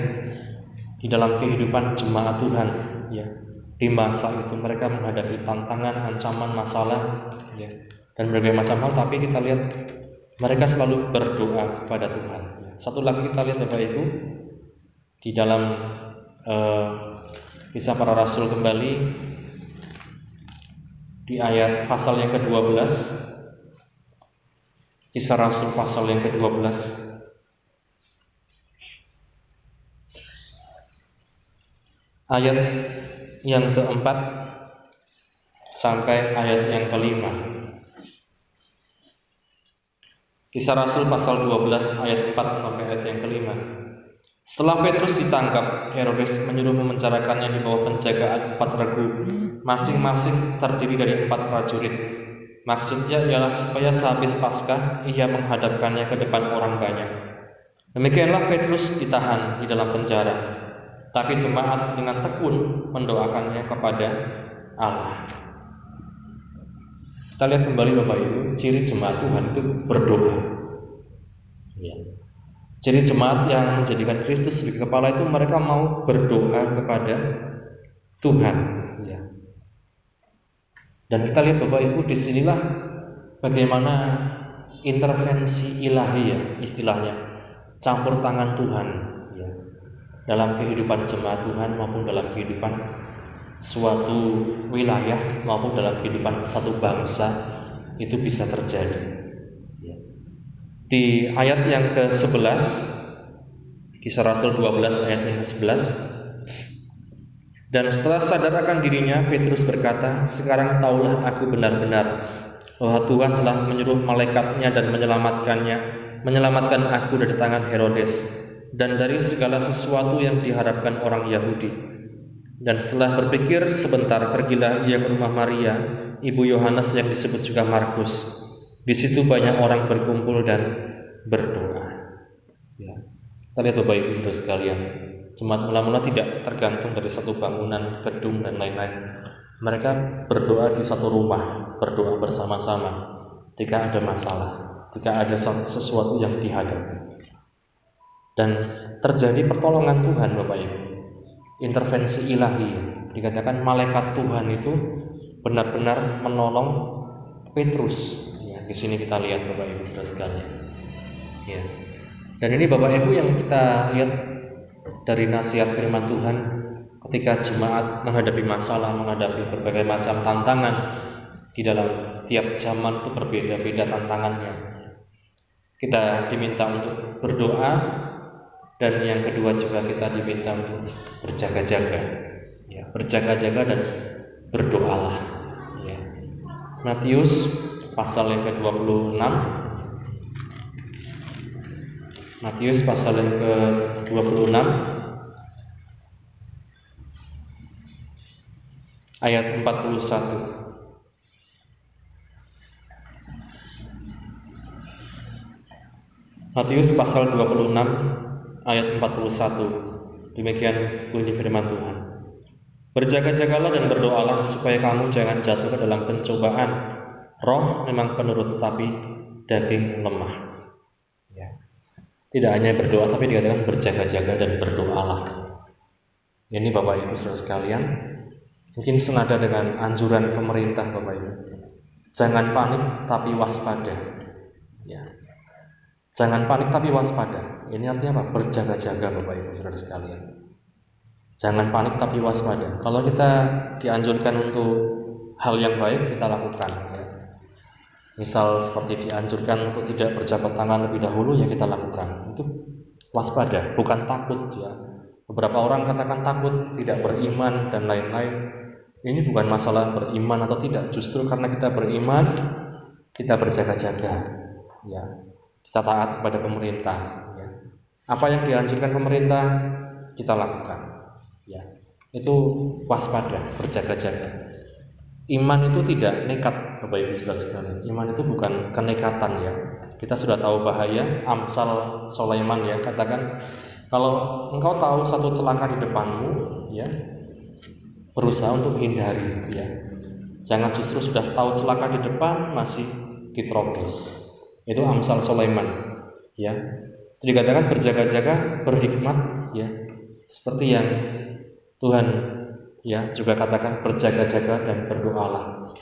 di dalam kehidupan jemaat Tuhan, ya, di masa itu mereka menghadapi tantangan, ancaman, masalah, ya, dan berbagai macam hal. Tapi kita lihat mereka selalu berdoa kepada Tuhan. Satu lagi kita lihat Bapak Ibu di dalam uh, kisah para rasul kembali di ayat pasal yang ke-12 kisah rasul pasal yang ke-12 ayat yang keempat sampai ayat yang kelima. Kisah Rasul pasal 12 ayat 4 sampai ayat yang kelima. Setelah Petrus ditangkap, Herodes menyuruh memenjarakannya di bawah penjagaan empat regu, masing-masing terdiri dari empat prajurit. Maksudnya ialah supaya sehabis Paskah ia menghadapkannya ke depan orang banyak. Demikianlah Petrus ditahan di dalam penjara, tapi jemaat dengan tekun mendoakannya kepada Allah. Kita lihat kembali Bapak Ibu, ciri jemaat Tuhan itu berdoa. Ya. Ciri jemaat yang menjadikan Kristus sebagai kepala itu mereka mau berdoa kepada Tuhan. Ya. Dan kita lihat Bapak Ibu di sinilah bagaimana intervensi ilahi ya istilahnya campur tangan Tuhan dalam kehidupan jemaat Tuhan maupun dalam kehidupan suatu wilayah maupun dalam kehidupan satu bangsa itu bisa terjadi. Ya. Di ayat yang ke-11 Kisah Rasul 12 ayat yang ke-11 Dan setelah sadar akan dirinya Petrus berkata Sekarang taulah aku benar-benar bahwa Tuhan telah menyuruh malaikatnya dan menyelamatkannya menyelamatkan aku dari tangan Herodes dan dari segala sesuatu yang diharapkan orang Yahudi dan setelah berpikir sebentar, pergilah ia ke rumah Maria, ibu Yohanes yang disebut juga Markus. Di situ banyak orang berkumpul dan berdoa. Ya. Kita lihat Bapak Ibu sekalian, jemaat mula-mula tidak tergantung dari satu bangunan, gedung dan lain-lain. Mereka berdoa di satu rumah, berdoa bersama-sama. Jika ada masalah, jika ada sesuatu yang dihadapi. Dan terjadi pertolongan Tuhan Bapak Ibu intervensi ilahi. Dikatakan malaikat Tuhan itu benar-benar menolong Petrus. Ya, di sini kita lihat Bapak Ibu Saudara sekalian. Ya. Dan ini Bapak Ibu yang kita lihat dari nasihat firman Tuhan ketika jemaat menghadapi masalah, menghadapi berbagai macam tantangan di dalam tiap zaman itu berbeda-beda tantangannya. Kita diminta untuk berdoa dan yang kedua juga kita diminta untuk berjaga-jaga. Ya, berjaga-jaga dan berdoalah. Ya. Matius pasal yang ke-26 Matius pasal yang ke-26 ayat 41 Matius pasal 26 ayat 41 demikian bunyi firman Tuhan Berjaga-jagalah dan berdoalah supaya kamu jangan jatuh ke dalam pencobaan roh memang penurut tapi daging lemah tidak hanya berdoa tapi dikatakan berjaga-jaga dan berdoalah. Ini Bapak Ibu Saudara sekalian, mungkin senada dengan anjuran pemerintah Bapak Ibu. Jangan panik tapi waspada. Ya. Jangan panik tapi waspada. Ini artinya apa? Berjaga-jaga Bapak Ibu Saudara sekalian. Jangan panik tapi waspada. Kalau kita dianjurkan untuk hal yang baik kita lakukan. Misal seperti dianjurkan untuk tidak berjabat tangan lebih dahulu ya kita lakukan. Itu waspada, bukan takut ya. Beberapa orang katakan takut, tidak beriman dan lain-lain. Ini bukan masalah beriman atau tidak, justru karena kita beriman kita berjaga-jaga. Ya. Kita taat kepada pemerintah, ya. Apa yang dianjurkan pemerintah kita lakukan. Ya. Itu waspada, berjaga-jaga. Iman itu tidak nekat, Bapak Ibu Saudara sekalian. Iman itu bukan kenekatan ya. Kita sudah tahu bahaya. Amsal Sulaiman ya katakan kalau engkau tahu satu celaka di depanmu, ya berusaha untuk hindari, ya. Jangan justru sudah tahu celaka di depan masih diterobos. Itu Amsal Sulaiman, ya. Dikatakan berjaga-jaga, berhikmat, ya. Seperti yang Tuhan ya juga katakan berjaga-jaga dan berdoalah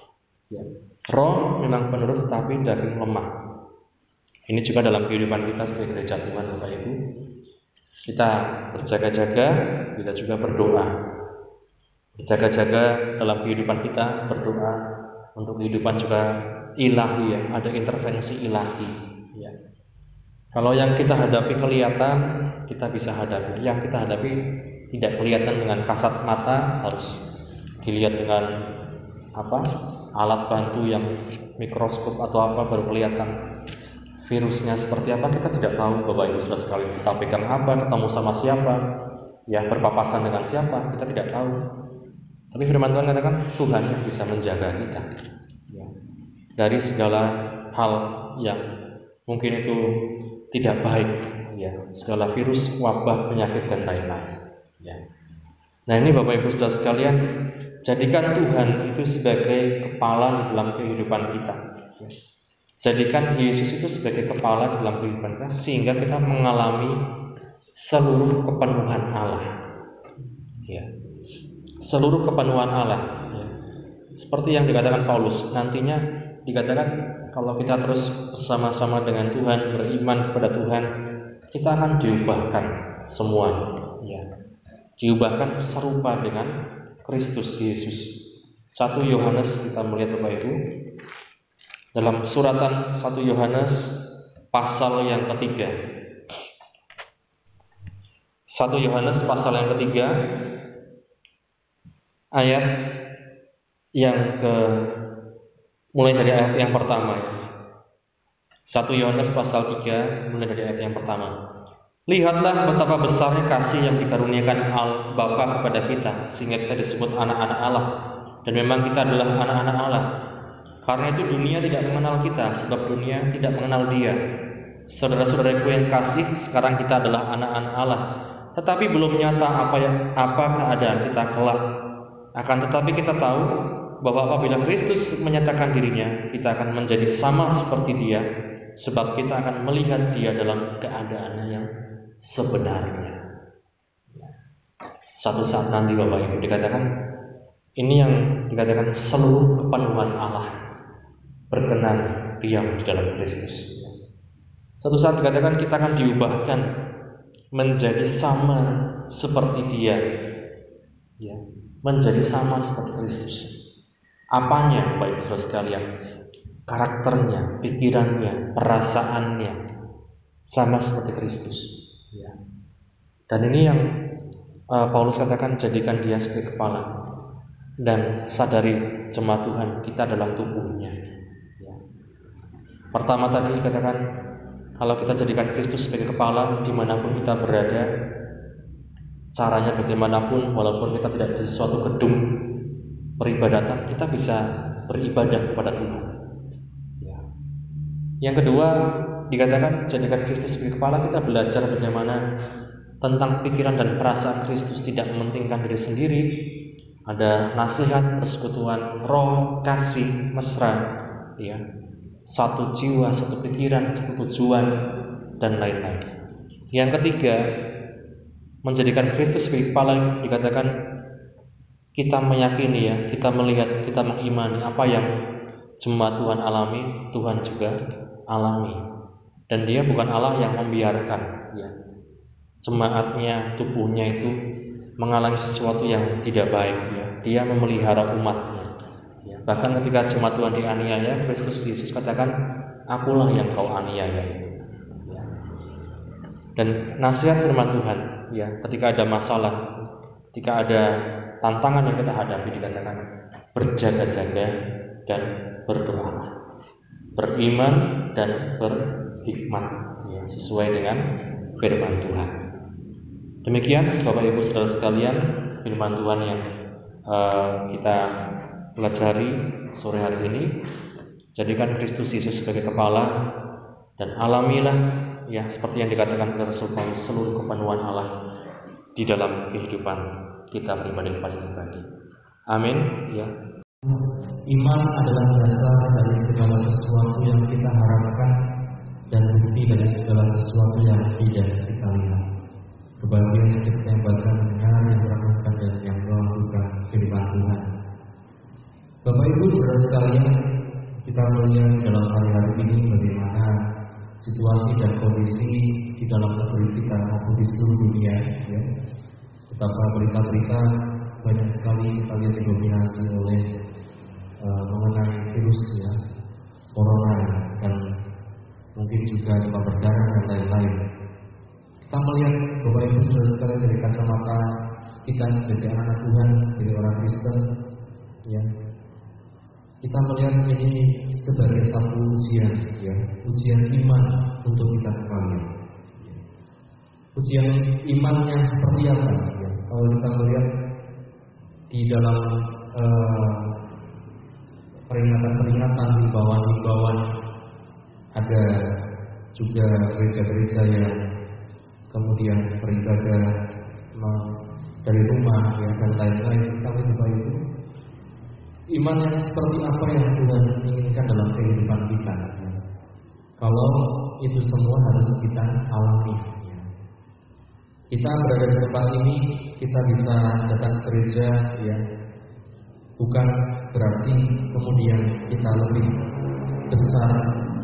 ya. roh memang penurut tapi daging lemah. Ini juga dalam kehidupan kita sebagai gereja Tuhan Bapak Ibu. Kita berjaga-jaga kita juga berdoa. Berjaga-jaga dalam kehidupan kita berdoa. Untuk kehidupan juga ilahi ya. Ada intervensi ilahi kalau yang kita hadapi kelihatan kita bisa hadapi. Yang kita hadapi tidak kelihatan dengan kasat mata harus dilihat dengan apa alat bantu yang mikroskop atau apa baru kelihatan virusnya seperti apa. Kita tidak tahu bapak ibu sudah sekali kita pegang apa ketemu sama siapa ya berpapasan dengan siapa kita tidak tahu. Tapi firman Tuhan katakan Tuhan yang bisa menjaga kita. Ya. dari segala hal yang mungkin itu tidak baik ya segala virus wabah penyakit dan lain-lain Ya. Nah ini Bapak Ibu Saudara sekalian, jadikan Tuhan itu sebagai kepala di dalam kehidupan kita. Ya. Jadikan Yesus itu sebagai kepala di dalam kehidupan kita sehingga kita mengalami seluruh kepenuhan Allah. Ya. Seluruh kepenuhan Allah. Ya. Seperti yang dikatakan Paulus, nantinya dikatakan kalau kita terus bersama-sama dengan Tuhan, beriman kepada Tuhan, kita akan diubahkan semuanya diubahkan serupa dengan Kristus Yesus. Satu Yohanes kita melihat Bapak Ibu dalam suratan satu Yohanes pasal yang ketiga. Satu Yohanes pasal yang ketiga ayat yang ke mulai dari ayat yang pertama. Satu Yohanes pasal 3 mulai dari ayat yang pertama. Lihatlah betapa besarnya kasih yang dikaruniakan Al Bapa kepada kita sehingga kita disebut anak-anak Allah dan memang kita adalah anak-anak Allah. Karena itu dunia tidak mengenal kita sebab dunia tidak mengenal Dia. Saudara-saudaraku yang kasih, sekarang kita adalah anak-anak Allah. Tetapi belum nyata apa yang apa keadaan kita kelak. Akan tetapi kita tahu bahwa apabila Kristus menyatakan dirinya, kita akan menjadi sama seperti Dia sebab kita akan melihat Dia dalam keadaan yang sebenarnya. Satu saat nanti Bapak Ibu dikatakan ini yang dikatakan seluruh kepenuhan Allah berkenan diam di dalam Kristus. Satu saat dikatakan kita akan diubahkan menjadi sama seperti Dia. ya, menjadi sama seperti Kristus. Apanya, baik saudara sekalian? Karakternya, pikirannya, perasaannya sama seperti Kristus. Ya. Dan ini yang uh, Paulus katakan jadikan dia sebagai kepala dan sadari jemaat Tuhan kita dalam tubuhnya. Ya. Pertama tadi dikatakan kalau kita jadikan Kristus sebagai kepala di mana pun kita berada, caranya bagaimanapun, walaupun kita tidak di suatu gedung peribadatan, kita bisa beribadah kepada Tuhan. Ya. Yang kedua dikatakan jadikan Kristus sebagai kepala, kita belajar bagaimana tentang pikiran dan perasaan Kristus tidak mementingkan diri sendiri, ada nasihat persekutuan roh kasih mesra ya satu jiwa satu pikiran satu tujuan dan lain-lain yang ketiga menjadikan Kristus sebagai kepala dikatakan kita meyakini ya kita melihat kita mengimani apa yang jemaat Tuhan alami Tuhan juga alami dan dia bukan Allah yang membiarkan ya jemaatnya tubuhnya itu mengalami sesuatu yang tidak baik ya. Dia memelihara umatnya. Ya. Bahkan ketika jemaat Tuhan dianiaya, Kristus Yesus katakan, akulah yang kau aniaya. Ya. Dan nasihat firman Tuhan, ya, ketika ada masalah, ketika ada tantangan yang kita hadapi dikatakan berjaga-jaga dan berdoa, beriman dan berhikmat, ya, sesuai dengan firman Tuhan. Demikian Bapak Ibu Saudara sekalian firman Tuhan yang uh, kita pelajari sore hari ini. Jadikan Kristus Yesus sebagai kepala dan alamilah ya seperti yang dikatakan Paulus seluruh kepenuhan Allah di dalam kehidupan kita pribadi pribadi. Amin ya. Iman adalah dasar dari segala sesuatu yang kita harapkan dan bukti dari segala sesuatu yang tidak kita lihat. Kebahagiaan setiap yang baca mendengar, yang merenungkan dan yang melakukan firman Tuhan. Bapak Ibu saudara sekalian, kita melihat dalam hari-hari ini bagaimana situasi dan kondisi di dalam negeri kita maupun di seluruh dunia. Ya. Betapa berita-berita banyak sekali kita lihat didominasi oleh uh, mengenai virus ya, corona dan mungkin juga demam berdarah dan lain-lain. Kita melihat Bapak Ibu sekali dari kacamata kita sebagai anak Tuhan, sebagai orang Kristen, ya. Kita melihat ini sebagai satu ujian, ya, ujian iman untuk kita sekalian. Ujian imannya seperti apa? Kalau kita melihat di dalam uh, peringatan-peringatan, himbauan-himbauan, ada juga gereja-gereja yang kemudian beribadah dari rumah ya, dan lain-lain. Tapi Bapak itu iman yang seperti apa yang Tuhan inginkan dalam kehidupan kita. Kalau itu semua harus kita alami. Kita berada di tempat ini, kita bisa datang gereja, ya, bukan berarti kemudian kita lebih besar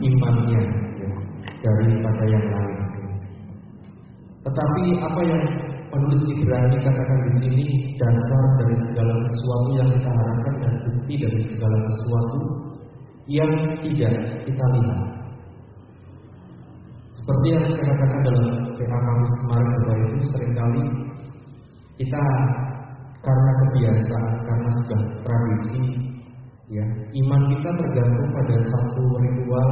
imannya ya, daripada yang lain. Tetapi apa yang penulis Ibrani katakan di sini dasar dari segala sesuatu yang kita harapkan dan bukti dari segala sesuatu yang tidak kita lihat. Seperti yang saya katakan dalam PA Kamis kemarin Bapak Ibu sering kali kita karena kebiasaan, karena sudah tradisi, ya iman kita tergantung pada satu ritual,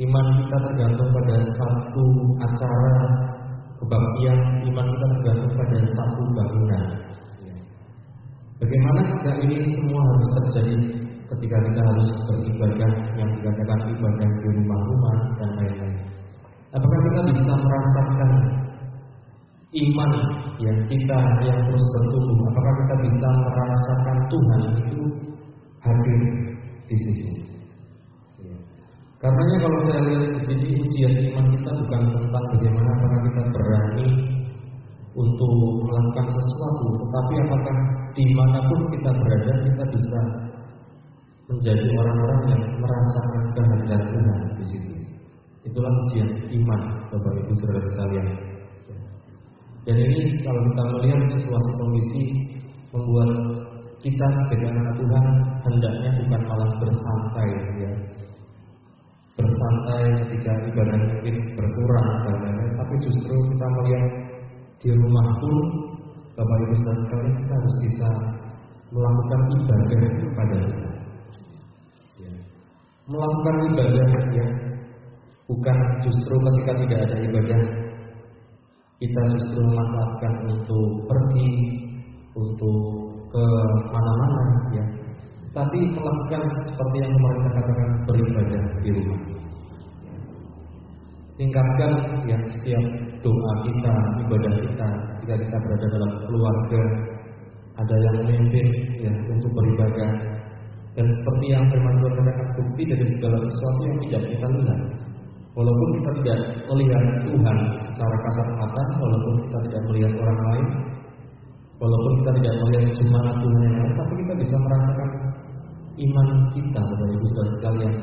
iman kita tergantung pada satu acara, kebaktian iman kita tergantung pada satu bangunan. Bagaimana jika ini semua harus terjadi ketika kita harus beribadah yang dikatakan ibadah di rumah-rumah dan lain-lain? Apakah kita bisa merasakan iman yang kita yang terus bertumbuh? Apakah kita bisa merasakan Tuhan itu hadir di sini? Karenanya kalau saya lihat di sini ujian iman kita bukan tentang bagaimana karena kita berani untuk melakukan sesuatu, tetapi apakah di mana pun kita berada kita bisa menjadi orang-orang yang merasakan kehadiran Tuhan di situ. Itulah ujian iman, Bapak Ibu Saudara sekalian. Dan ini kalau kita melihat situasi kondisi membuat kita sebagai anak Tuhan hendaknya bukan malah bersantai ya bersantai ketika ibadah mungkin berkurang dan lain-lain tapi justru kita melihat di rumah pun Bapak Ibu saudara sekalian kita harus bisa melakukan ibadah kepada Tuhan ya. melakukan ibadah ya bukan justru ketika tidak ada ibadah kita justru memanfaatkan untuk pergi untuk ke mana-mana ya. Tapi melakukan seperti yang kemarin katakan beribadah di rumah. Tingkatkan ya setiap doa kita, ibadah kita jika kita berada dalam keluarga ada yang memimpin ya untuk beribadah dan seperti yang firman Tuhan katakan bukti dari segala sesuatu yang tidak kita lihat Walaupun kita tidak melihat Tuhan secara kasat mata, walaupun kita tidak melihat orang lain, walaupun kita tidak melihat jemaat Tuhan yang lain, tapi kita bisa merasakan iman kita kepada Ibu Saudara sekalian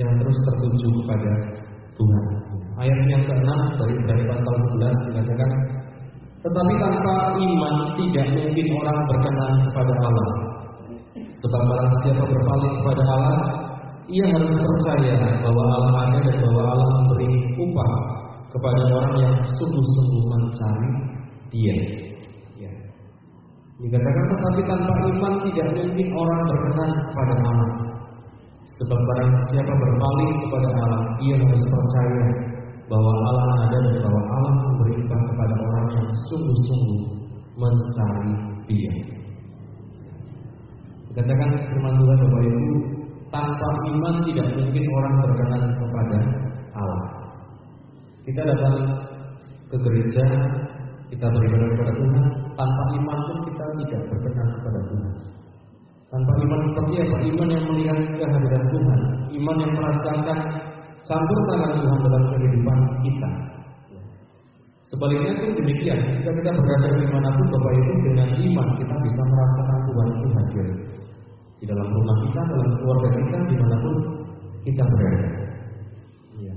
yang terus tertuju kepada Tuhan. Ayat yang ke-6 dari Ibrani pasal 11 dikatakan, tetapi tanpa iman tidak mungkin orang berkenan kepada Allah. Sebab barang siapa berpaling kepada Allah, ia harus percaya bahwa Allah ada dan bahwa Allah memberi upah kepada orang yang sungguh-sungguh mencari Dia. Ya. Dikatakan tetapi tanpa iman tidak mungkin orang berkenan kepada Allah. Sebab barang siapa berpaling kepada Allah, ia harus percaya bahwa Allah ada dan bahwa Allah memberi upah kepada orang yang sungguh-sungguh mencari Dia. Dikatakan firman Tuhan Bapak Ibu, tanpa iman tidak mungkin orang berkenan kepada Allah. Kita datang ke gereja, kita beribadah kepada Tuhan, tanpa iman pun kita tidak berkenan kepada Tuhan. Tanpa iman seperti apa? Iman yang melihat kehadiran Tuhan, iman yang merasakan campur tangan Tuhan dalam kehidupan kita. Sebaliknya pun demikian, jika kita berada di mana pun Bapak Ibu dengan iman kita bisa merasakan Tuhan itu hadir di dalam rumah kita, dalam keluarga kita, di mana pun kita berada. Ya.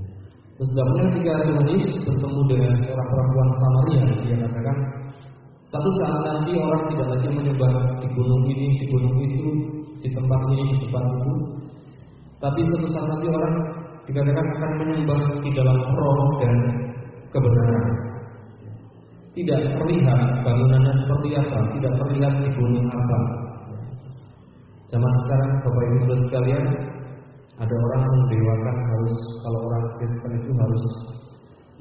Sebabnya ketika Tuhan Yesus bertemu dengan seorang perempuan Samaria, dia katakan, satu saat nanti orang tidak lagi menyembah di gunung ini, di gunung itu, di tempat ini, di tempat itu, tapi satu saat nanti orang dikatakan akan menyembah di dalam roh dan kebenaran. Tidak terlihat bangunannya seperti apa, tidak terlihat di gunung apa, Zaman sekarang Bapak Ibu Saudara sekalian ada orang mendewakan harus kalau orang Kristen itu harus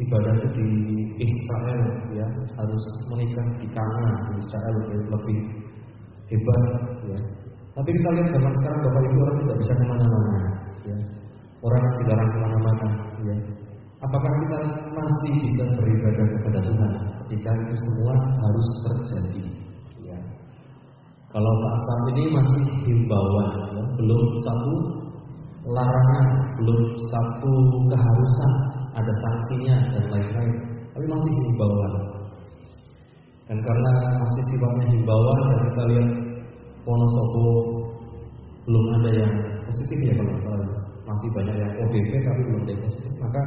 ibadah itu di Israel ya harus menikah di Kana di Israel ya, lebih hebat ya. Tapi kita lihat zaman sekarang Bapak Ibu orang tidak bisa ke mana-mana ya. Orang dilarang ke mana-mana ya. Apakah kita masih bisa beribadah kepada Tuhan ketika itu semua harus terjadi kalau saat ini masih himbauan, ya, belum satu larangan, belum satu keharusan, ada sanksinya dan lain-lain, tapi masih himbauan. Dan karena masih sifatnya himbauan dan kita lihat Wonosobo belum ada yang positif ya kalau masih banyak yang ODP tapi belum positif, maka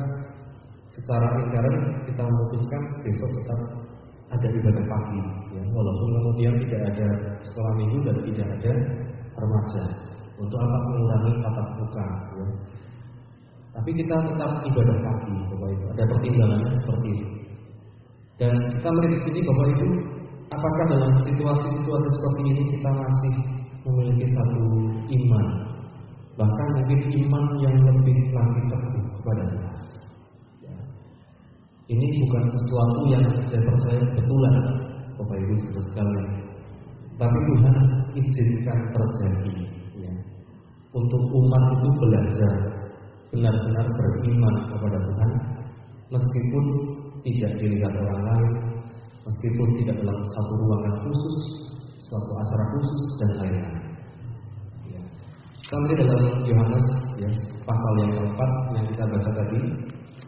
secara intern kita memutuskan besok tetap ada ibadah pagi, ya, walaupun kemudian tidak ada sekolah minggu dan tidak ada remaja. Untuk apa mengurangi tatap muka? Ya. Tapi kita tetap ibadah pagi, Bapak Ibu. Ada pertimbangannya seperti itu. Dan kita melihat di sini, Bapak Ibu, apakah dalam situasi-situasi seperti ini kita masih memiliki satu iman, bahkan mungkin iman yang lebih lagi teguh kepada Tuhan. Ini bukan sesuatu yang saya percaya betulan, Bapak Ibu sekalian. Tapi Tuhan izinkan terjadi, ya. Untuk umat itu belajar benar-benar beriman kepada Tuhan, meskipun tidak dilihat orang lain, meskipun tidak dalam satu ruangan khusus, suatu acara khusus dan lain-lain. Ya. Kami dalam Yohanes ya, pasal yang keempat yang kita baca tadi,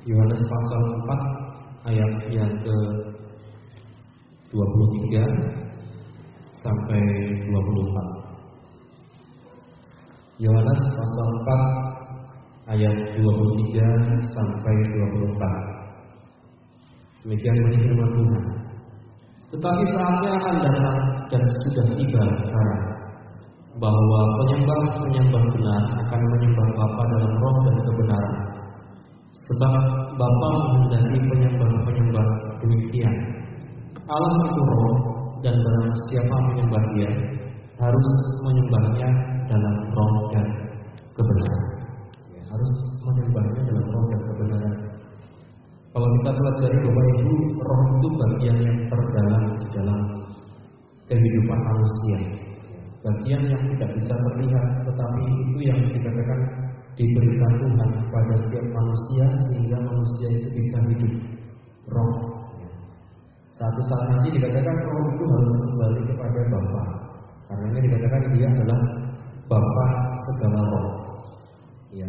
Yohanes pasal 4 ayat yang ke 23 sampai 24. Yohanes pasal 4 ayat 23 sampai 24. Demikian bunyi firman Tuhan. Tetapi saatnya akan datang dan sudah tiba sekarang bahwa penyembah-penyembah benar akan menyembah Bapa dalam roh dan kebenaran. Sebab Bapa menghendaki penyembah-penyembah demikian. Allah itu roh dan barang siapa menyembah dia harus menyembahnya dalam roh dan kebenaran. Ya, harus menyembahnya dalam roh dan kebenaran. Kalau kita pelajari bahwa itu roh itu bagian yang terdalam di dalam kehidupan manusia. Bagian yang tidak bisa terlihat, tetapi itu yang dikatakan diberikan Tuhan kepada setiap manusia sehingga manusia itu bisa hidup. Roh. Satu saat nanti dikatakan roh itu harus kembali kepada Bapa. Karena dikatakan dia adalah Bapa segala roh. Ya.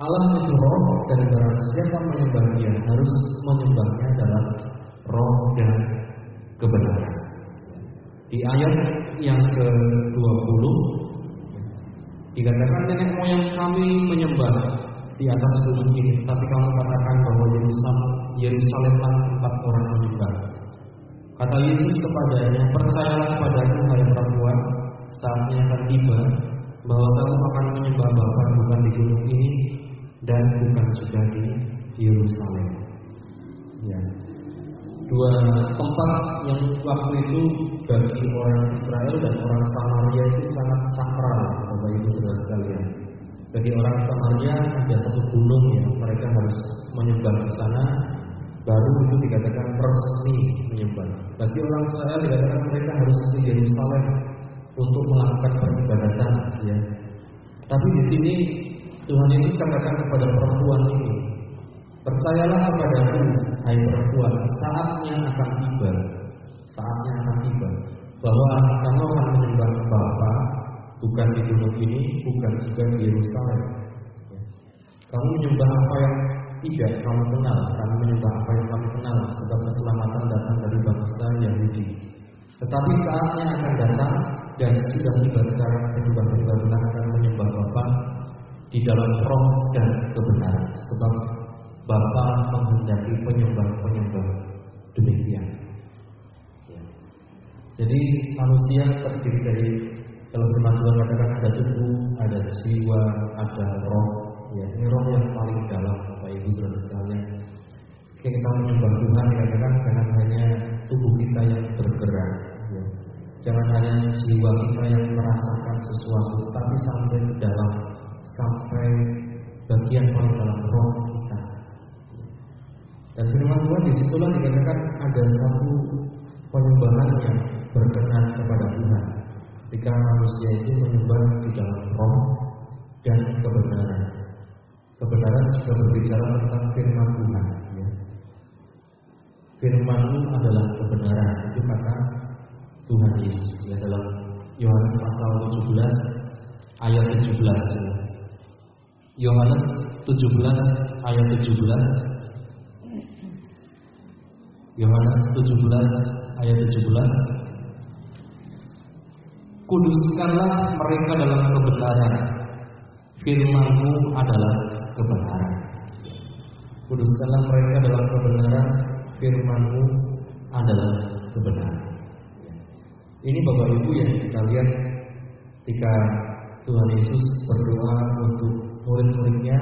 Allah itu roh dan barang siapa menyembah dia harus menyembahnya dalam roh dan kebenaran. Di ayat yang ke-20 dikatakan nenek moyang kami menyembah di atas gunung ini, tapi kamu katakan bahwa Yerusalem Yerusalemlah tempat orang menyembah. Kata Yesus kepadanya, percayalah kepadaku hai perempuan, saatnya akan tiba bahwa kamu akan menyembah Bapa bukan di gunung ini dan bukan juga di Yerusalem. Ya. Dua tempat yang waktu itu bagi orang Israel dan orang Samaria itu sangat sakral, Bapak Ibu Saudara sekalian. Bagi orang Samaria ada satu gunung yang mereka harus menyembah di sana, baru itu dikatakan resmi menyembah. Bagi orang Israel dikatakan mereka harus ke Yerusalem untuk melakukan peribadatan, ya. Tapi di sini Tuhan Yesus katakan kepada perempuan ini, percayalah kepadaku, hai perempuan, saatnya akan tiba, saatnya akan tiba, bahwa kamu akan menyembah Bapa, bukan di gunung ini, bukan juga di Yerusalem. Kamu menyembah apa yang tidak kamu kenal, kamu menyembah apa yang kamu kenal, sebab keselamatan datang dari bangsa Yahudi. Tetapi saatnya akan datang dan sudah tiba sekarang penyembah-penyembah benar akan menyembah Bapa di dalam roh dan kebenaran sebab Bapa menghendaki penyembah-penyembah demikian. Ya. Jadi manusia terdiri dari kalau firman Tuhan katakan ada tubuh, ada jiwa, ada roh. Ya, ini roh yang paling dalam Bapak Ibu Saudara sekalian. Ketika kita menyembah Tuhan, katakan jangan hanya tubuh kita yang bergerak, ya. jangan hanya jiwa kita yang merasakan sesuatu, tapi sampai ke dalam sampai bagian paling dalam roh kita. Dan firman Tuhan di situlah dikatakan ada satu penyembahan yang berkenan kepada Tuhan. Ketika manusia itu menyembah di dalam roh dan kebenaran. Kebenaran juga berbicara tentang firman Tuhan. Ya. Firmanmu adalah kebenaran. Itu kata Tuhan Yesus ya dalam Yohanes pasal 17 ayat 17 ya. Yohanes 17 ayat 17 Yohanes 17 ayat 17 Kuduskanlah mereka dalam kebenaran. Firmanmu adalah kebenaran. Kuduskanlah mereka dalam kebenaran. Firmanmu adalah kebenaran. Ini Bapak Ibu yang kita lihat Ketika Tuhan Yesus berdoa untuk murid-muridnya.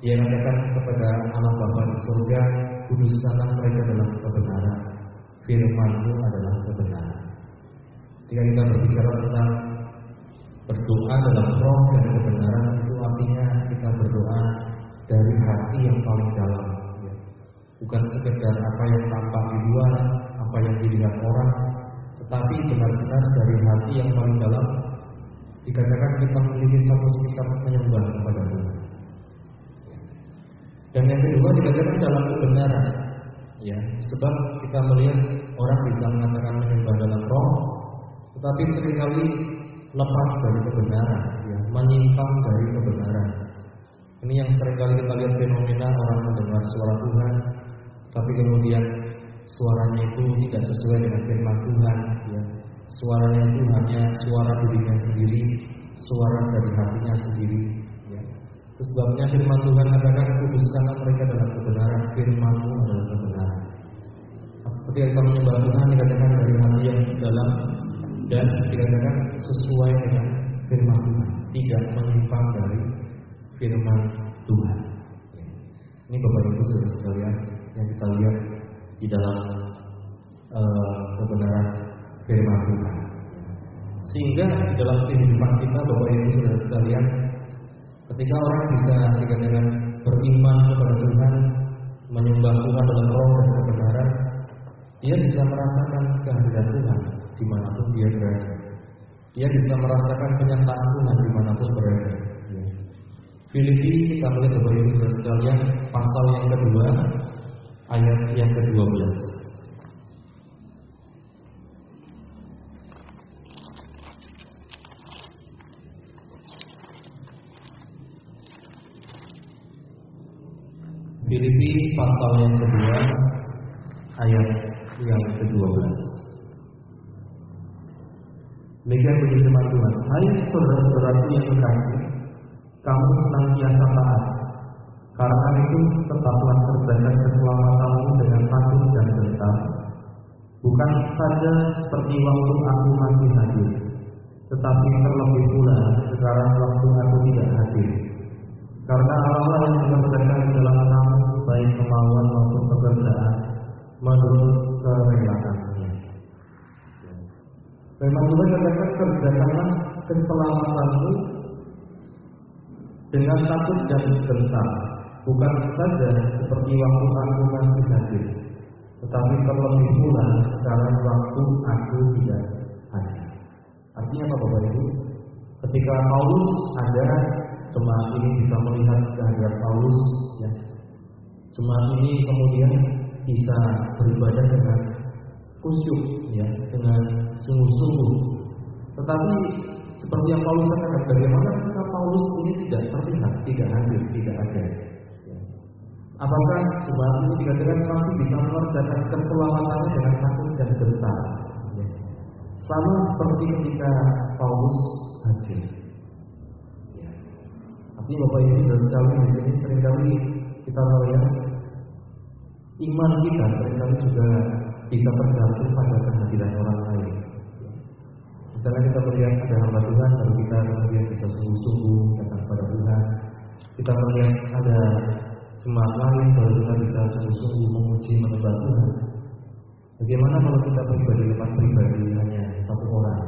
Dia katakan kepada anak Bapa di surga Kuduskanlah mereka dalam kebenaran. Firmanmu adalah kebenaran Jika kita berbicara tentang Berdoa dalam roh dan kebenaran Itu artinya kita berdoa Dari hati yang paling dalam ya. Bukan sekedar apa yang tampak di luar Apa yang dilihat orang Tetapi benar-benar dari hati yang paling dalam Dikatakan kita memiliki satu sikap menyembah kepada Tuhan dan yang kedua dikatakan dalam kebenaran. Ya, sebab kita melihat orang bisa mengatakan menyembah dalam roh, tetapi sering kali lepas dari kebenaran, ya, menyimpang dari kebenaran. Ini yang sering kali kita lihat fenomena orang mendengar suara Tuhan, tapi kemudian suaranya itu tidak sesuai dengan firman Tuhan. Ya. Suaranya itu hanya suara dirinya sendiri, suara dari hatinya sendiri. Sebabnya firman Tuhan katakan kuduskanlah mereka dalam kebenaran firmanmu adalah kebenaran. Ketika kita menyembah Tuhan dikatakan dari hati yang dalam dan dikatakan sesuai dengan firman Tuhan, tidak menyimpang dari firman Tuhan. Ini Bapak Ibu Saudara sekalian yang kita lihat di dalam uh, kebenaran firman Tuhan. Sehingga dalam kehidupan kita Bapak Ibu Saudara sekalian, ketika orang bisa dikatakan beriman kepada Tuhan, menyembah Tuhan dalam roh dan kebenaran, dia bisa merasakan kehadiran Tuhan di mana pun dia berada. Dia bisa merasakan penyertaan Tuhan di mana pun berada. Filipi kita melihat Ibu Saudara sekalian pasal yang kedua ayat yang ke-12. Filipi pasal yang kedua ayat yang ke-12. Demikian puji firman Tuhan. Hai saudara-saudaraku yang kekasih, kamu senantiasa taat. Karena itu tetaplah kerjakan keselamatanmu dengan takut dan gentar. Bukan saja seperti waktu aku masih hadir, tetapi terlebih pula sekarang waktu aku tidak hadir karena Allah yang mengerjakan dalam kamu baik kemauan maupun pekerjaan menurut kerelaannya. Memang Tuhan katakan kerjakanlah keselamatanmu dengan takut dan gentar, bukan saja seperti waktu aku masih hadir, tetapi terlebih pula sekarang waktu aku tidak hadir. Artinya apa Bapak Ibu? Ketika Paulus ada jemaat ini bisa melihat kehadiran Paulus ya. Jemaat ini kemudian bisa beribadah dengan khusyuk ya, dengan sungguh-sungguh. Tetapi seperti yang Paulus katakan, bagaimana jika Paulus ini tidak terlihat, tidak hadir, tidak ada? Ya. Apakah jemaat ini dikatakan masih bisa mengerjakan keselamatannya dengan takut dan gentar? Ya. Sama seperti ketika Paulus hadir. Ini Bapak Ibu dan sekali di sini sering kali kita melihat iman kita sering kali juga bisa tergantung pada kehadiran orang lain. Misalnya kita melihat ada hamba Tuhan, lalu kita kemudian bisa sungguh-sungguh datang kepada Tuhan. Kita melihat ada jemaat lain, baru kita bisa sungguh-sungguh memuji menyembah Tuhan. Bagaimana kalau kita pribadi lepas pribadi hanya satu orang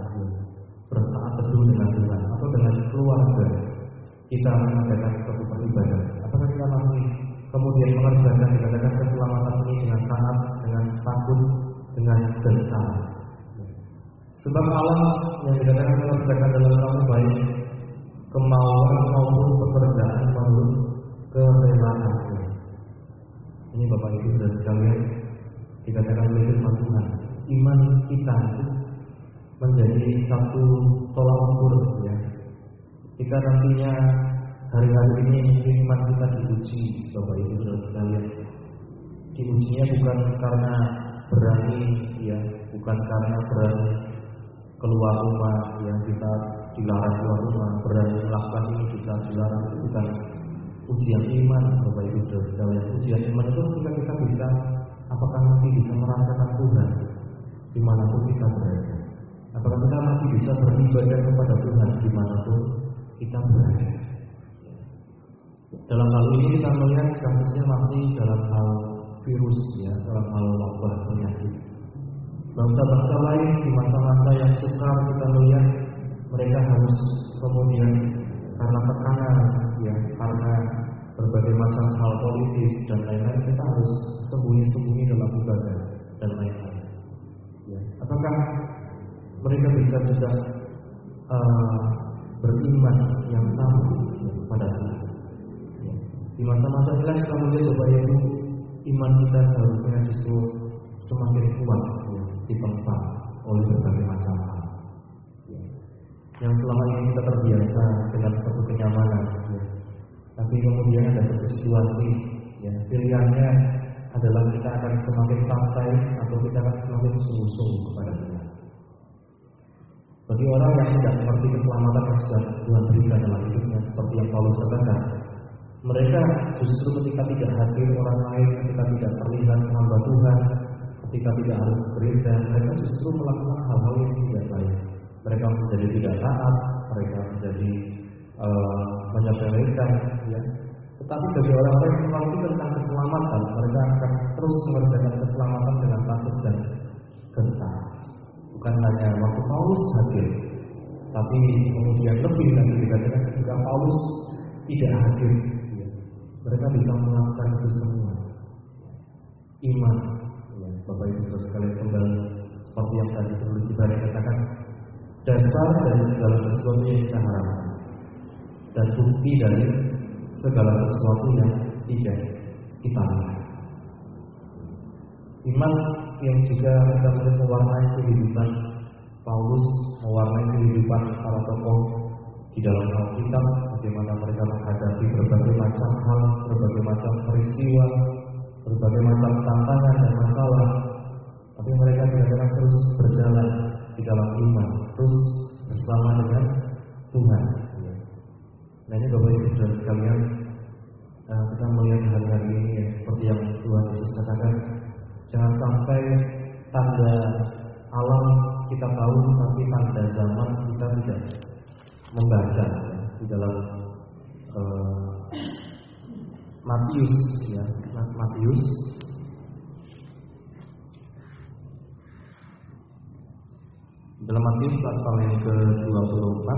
bersaat teduh dengan Tuhan atau dengan keluarga kita mengadakan suatu peribadatan. Apakah kita masih kemudian mengerjakan dikatakan keselamatan ini dengan taat, dengan takut, dengan gentar? Sebab Allah yang dikatakan mengerjakan dalam kamu baik kemauan maupun pekerjaan menurut kerelaan. Ini Bapak Ibu sudah sekalian dikatakan oleh firman Tuhan, iman kita menjadi satu tolak ukur ya jika nantinya hari-hari ini mungkin iman kita diuji, Bapak Ibu Saudara sekalian. Diujinya bukan karena berani, ya, bukan karena berani keluar rumah, ya, kita dilarang keluar rumah, berani melakukan ini kita dilarang itu bukan ujian iman, Bapak Ibu Saudara. Ujian iman itu ketika kita bisa, apakah masih bisa merasakan Tuhan di mana pun kita berada. Apakah kita masih bisa beribadah kepada Tuhan di mana pun kita berada. Dalam hal ini kita melihat kasusnya masih dalam hal virus ya, dalam hal wabah penyakit. Bangsa-bangsa lain di masa-masa yang sukar kita melihat mereka harus kemudian karena tekanan ya, karena berbagai macam hal politis dan lain-lain kita harus sembunyi-sembunyi dalam ibadah dan lain-lain. Ya. Apakah mereka bisa juga uh, beriman yang sama pada Tuhan. Ya. Di masa-masa inilah kita melihat Ibu iman kita seharusnya justru semakin kuat ya, ditempa oleh berbagai macam hal. Ya. Yang selama ini kita terbiasa dengan satu kenyamanan, ya. tapi kemudian ada satu situasi, ya, pilihannya adalah kita akan semakin santai atau kita akan semakin sungguh-sungguh kepada Tuhan. Bagi orang yang tidak mengerti keselamatan yang sudah Tuhan berikan dalam hidupnya, seperti yang Paulus katakan, mereka justru ketika tidak hadir orang lain, ketika tidak terlihat hamba Tuhan, ketika tidak harus gereja, mereka justru melakukan hal-hal yang tidak baik. mereka menjadi tidak taat, mereka menjadi uh, menyepelekan, ya. Tetapi bagi orang-orang yang mengerti tentang keselamatan, mereka akan terus mengerjakan keselamatan dengan takut dan gentar. Bukan hanya waktu Paulus hadir, tapi kemudian lebih lagi dikatakan ketika Paulus tidak hadir, ya. mereka bisa melakukan itu semua. Iman, Bapak Ibu sekalian kembali seperti yang tadi terus kita katakan dasar dari segala sesuatu yang kita harapkan dan bukti dari segala sesuatu yang tidak kita lihat. Iman yang juga kita mewarnai kehidupan Paulus, mewarnai kehidupan para tokoh di dalam Alkitab, bagaimana mereka menghadapi berbagai macam hal, berbagai macam peristiwa, berbagai macam tantangan dan masalah, tapi mereka tidak terus berjalan di dalam iman, terus bersama dengan Tuhan. Nah ini Bapak Ibu dan sekalian, uh, kita melihat hari-hari ini ya, seperti yang Tuhan Yesus katakan, jangan sampai tanda alam kita tahu, tapi tanda zaman kita tidak membaca ya, di dalam uh, Matius ya Matius. Dalam Matius pasal yang ke-24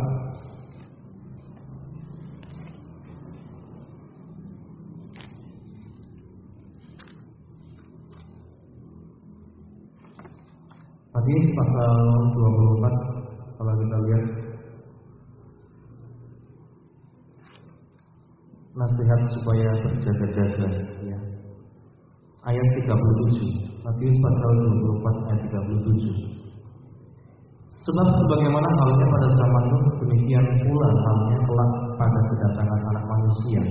Matius pasal 24 kalau kita lihat nasihat supaya berjaga-jaga ya. Ayat 37 Matius pasal 24 ayat 37 Sebab sebagaimana halnya pada zaman Nuh, demikian pula halnya kelak pada kedatangan anak manusia.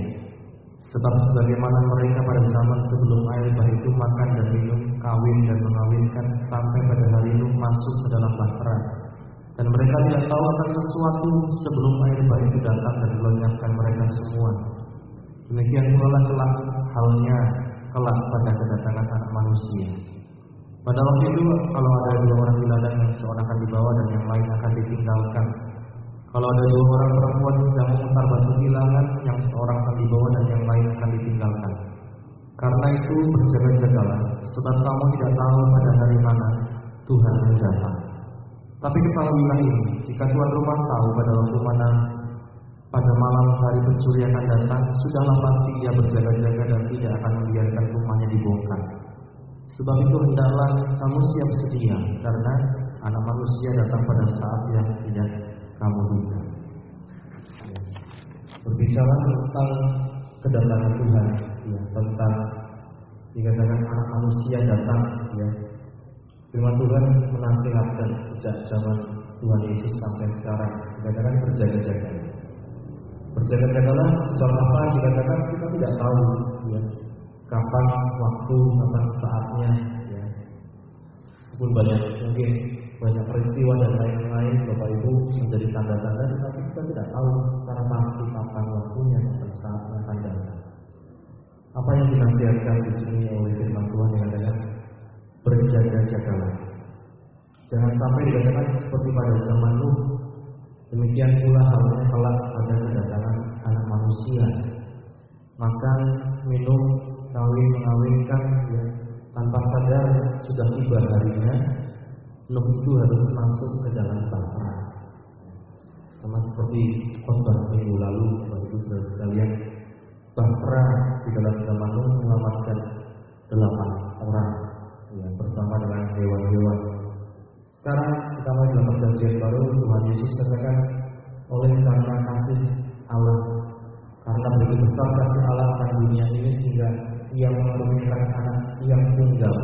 Sebab sebagaimana mereka pada zaman sebelum air bah itu makan dan minum, kawin dan mengawinkan sampai pada hari Nuh masuk ke dalam bahtera. Dan mereka tidak tahu akan sesuatu sebelum air bah itu datang dan melenyapkan mereka semua. Demikian pula kelak halnya kelak pada kedatangan anak manusia. Pada waktu itu kalau ada dua orang di ladang yang seorang akan dibawa dan yang lain akan ditinggalkan. Kalau ada dua orang perempuan sedang memutar batu bilangan, yang seorang akan dibawa dan yang lain akan ditinggalkan. Karena itu berjaga-jagalah, sebab kamu tidak tahu pada hari mana Tuhan datang. Tapi ketahuilah ini, jika tuan rumah tahu pada waktu mana pada malam hari pencuri akan datang, sudahlah pasti ia berjaga-jaga dan tidak akan membiarkan rumahnya dibongkar. Sebab itu hendaklah kamu siap sedia karena anak manusia datang pada saat yang tidak kamu duga. Berbicara tentang kedatangan Tuhan, ya, tentang dikatakan anak manusia datang, ya. Firman Tuhan menasihatkan sejak zaman Tuhan Yesus sampai sekarang, dikatakan berjaga-jaga. Berjaga-jagalah sebab apa dikatakan kita tidak tahu, ya kapan waktu, kapan saatnya ya. Meskipun banyak mungkin banyak peristiwa dan lain-lain Bapak Ibu menjadi tanda-tanda tetapi kita tidak tahu secara pasti kapan waktunya dan saatnya akan datang. Apa yang dinasihatkan di sini oleh firman Tuhan yang adalah berjaga-jagalah. Jangan sampai dikatakan seperti pada zaman Nuh. Demikian pula halnya kelak pada kedatangan anak manusia. Makan, minum, kawin mengawinkan ya, tanpa sadar sudah tiba harinya Nuh itu harus masuk ke dalam bahtera sama seperti khotbah minggu lalu Saudara sekalian bahtera di dalam zaman Nuh menyelamatkan delapan orang ya, bersama dengan hewan-hewan sekarang kita mau dalam perjanjian baru Tuhan Yesus katakan oleh karena kasih Allah karena begitu besar kasih Allah akan dunia ini sehingga yang menurunkan anak yang tunggal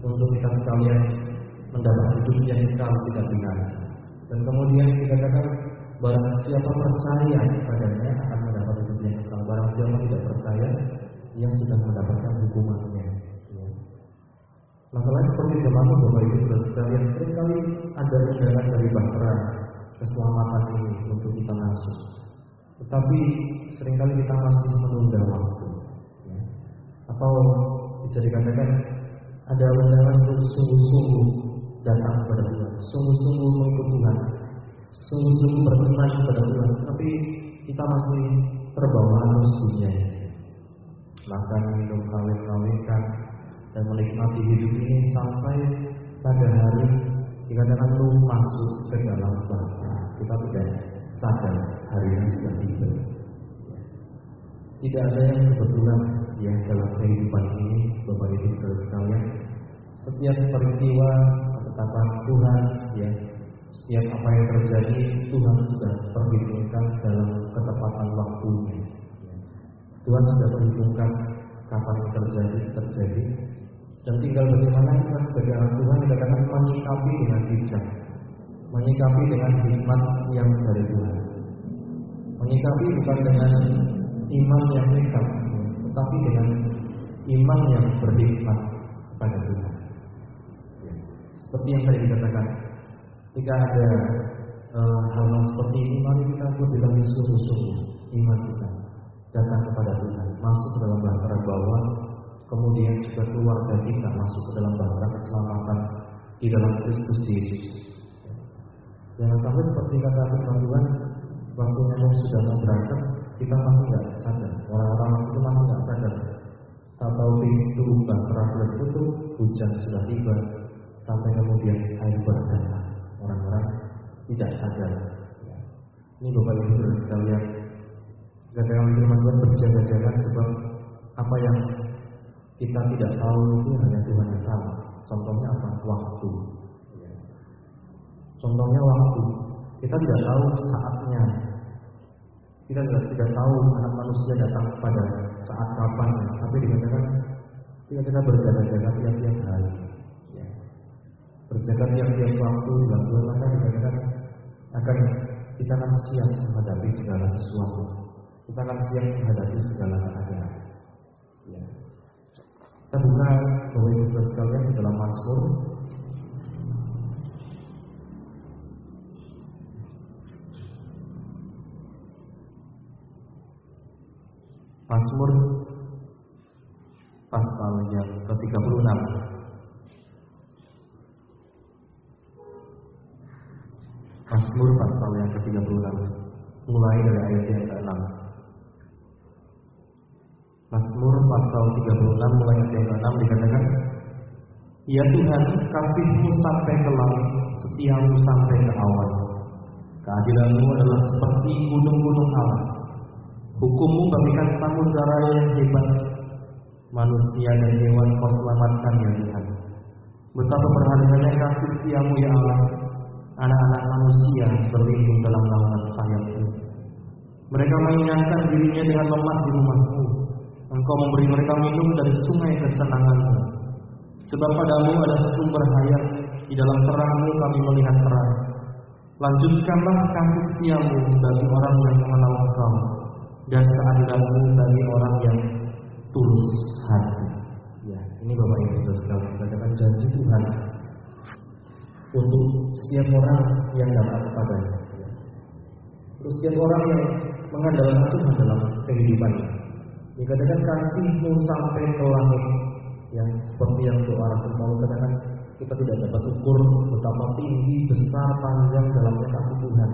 untuk kita sekalian mendapat hidup yang kekal tidak binasa. Dan kemudian dikatakan barang siapa percaya padanya akan mendapat hidup yang kekal. Barang siapa tidak percaya, ia sudah mendapatkan hukumannya. Masalahnya seperti zaman Bapak Ibu dan sekalian sering kali ada undangan dari bahtera keselamatan ini untuk kita masuk. Tetapi sering kali kita masih menunda waktu atau bisa dikatakan ada undangan untuk sungguh-sungguh datang kepada Tuhan, sungguh-sungguh mengikut Tuhan, sungguh-sungguh berkenan kepada Tuhan, tapi kita masih terbawa arus dunia. Makan, minum, kawin-kawinkan, dan menikmati hidup ini sampai pada hari dikatakan lu masuk ke dalam bangsa. Kita tidak sadar hari ini sudah tiba. Tidak ada yang kebetulan ya dalam kehidupan ini, Bapak Ibu saudara sekalian. Setiap peristiwa ketetapan Tuhan, ya, setiap apa yang terjadi Tuhan sudah perhitungkan dalam ketepatan waktunya. Tuhan sudah perhitungkan kapan terjadi terjadi dan tinggal bagaimana kita sebagai anak Tuhan dikatakan menyikapi dengan bijak, menyikapi dengan hikmat yang dari Tuhan. Menyikapi bukan dengan iman yang nekat, tetapi dengan iman yang berhikmat pada Tuhan. Ya. Seperti yang tadi dikatakan, jika ada uh, hal-hal seperti ini, mari kita lebih lebih sungguh-sungguh iman kita datang kepada Tuhan, masuk ke dalam bahtera bawah, kemudian juga keluarga kita masuk ke dalam bahtera keselamatan di dalam Kristus Yesus. Jangan sampai seperti kata firman Tuhan, waktu memang sudah mau berangkat, kita masih nggak sadar. Orang-orang itu masih nggak sadar. Tak tahu pintu bahtera sudah tutup, hujan sudah tiba, sampai kemudian air berdatang. Orang-orang tidak sadar. Ini Bapak Ibu sekalian, firman Tuhan berjaga-jaga sebab apa yang kita tidak tahu itu hanya Tuhan yang tahu. Contohnya apa? Waktu. Contohnya waktu. Kita tidak tahu saatnya. Kita tidak, tidak tahu anak manusia datang pada saat kapan. Tapi dikatakan kita kita berjaga-jaga tiap-tiap hari. Ya. Berjaga tiap-tiap waktu dalam Tuhan maka dikatakan akan kita akan siap menghadapi segala sesuatu. Kita akan siap menghadapi segala keadaan. Ya. Kita buka Bapak Ibu sekalian di dalam Mazmur. Mazmur pasal yang ke-36. Mazmur pasal yang ke-36. Mulai dari ayat yang ke-6 Mazmur pasal 36 mulai ayat yang ke-6 dikatakan Ya Tuhan, kasihmu sampai ke langit, setiamu sampai ke awan. Keadilanmu adalah seperti gunung-gunung Allah. Hukummu bagikan samudera yang hebat. Manusia dan hewan kau selamatkan ya Tuhan. Betapa berharganya kasih setiamu ya Allah. Anak-anak manusia berlindung dalam naungan sayapmu. Mereka mengingatkan dirinya dengan lemak di rumahmu. Engkau memberi mereka minum dari sungai kesenanganmu. Sebab padamu ada sumber hayat, di dalam terangmu kami melihat terang. Lanjutkanlah kasih setiamu bagi orang yang mengenal engkau, dan keadilanmu bagi orang yang tulus hati. Ya, ini Bapak Ibu sekalian, katakan janji Tuhan untuk setiap orang yang datang kepadanya. Untuk setiap orang yang mengandalkan Tuhan dalam kehidupannya. Dikatakan kasihmu sampai ke langit yang seperti yang doa Rasul Paulus katakan kita tidak dapat ukur betapa tinggi, besar, panjang dalamnya kasih Tuhan.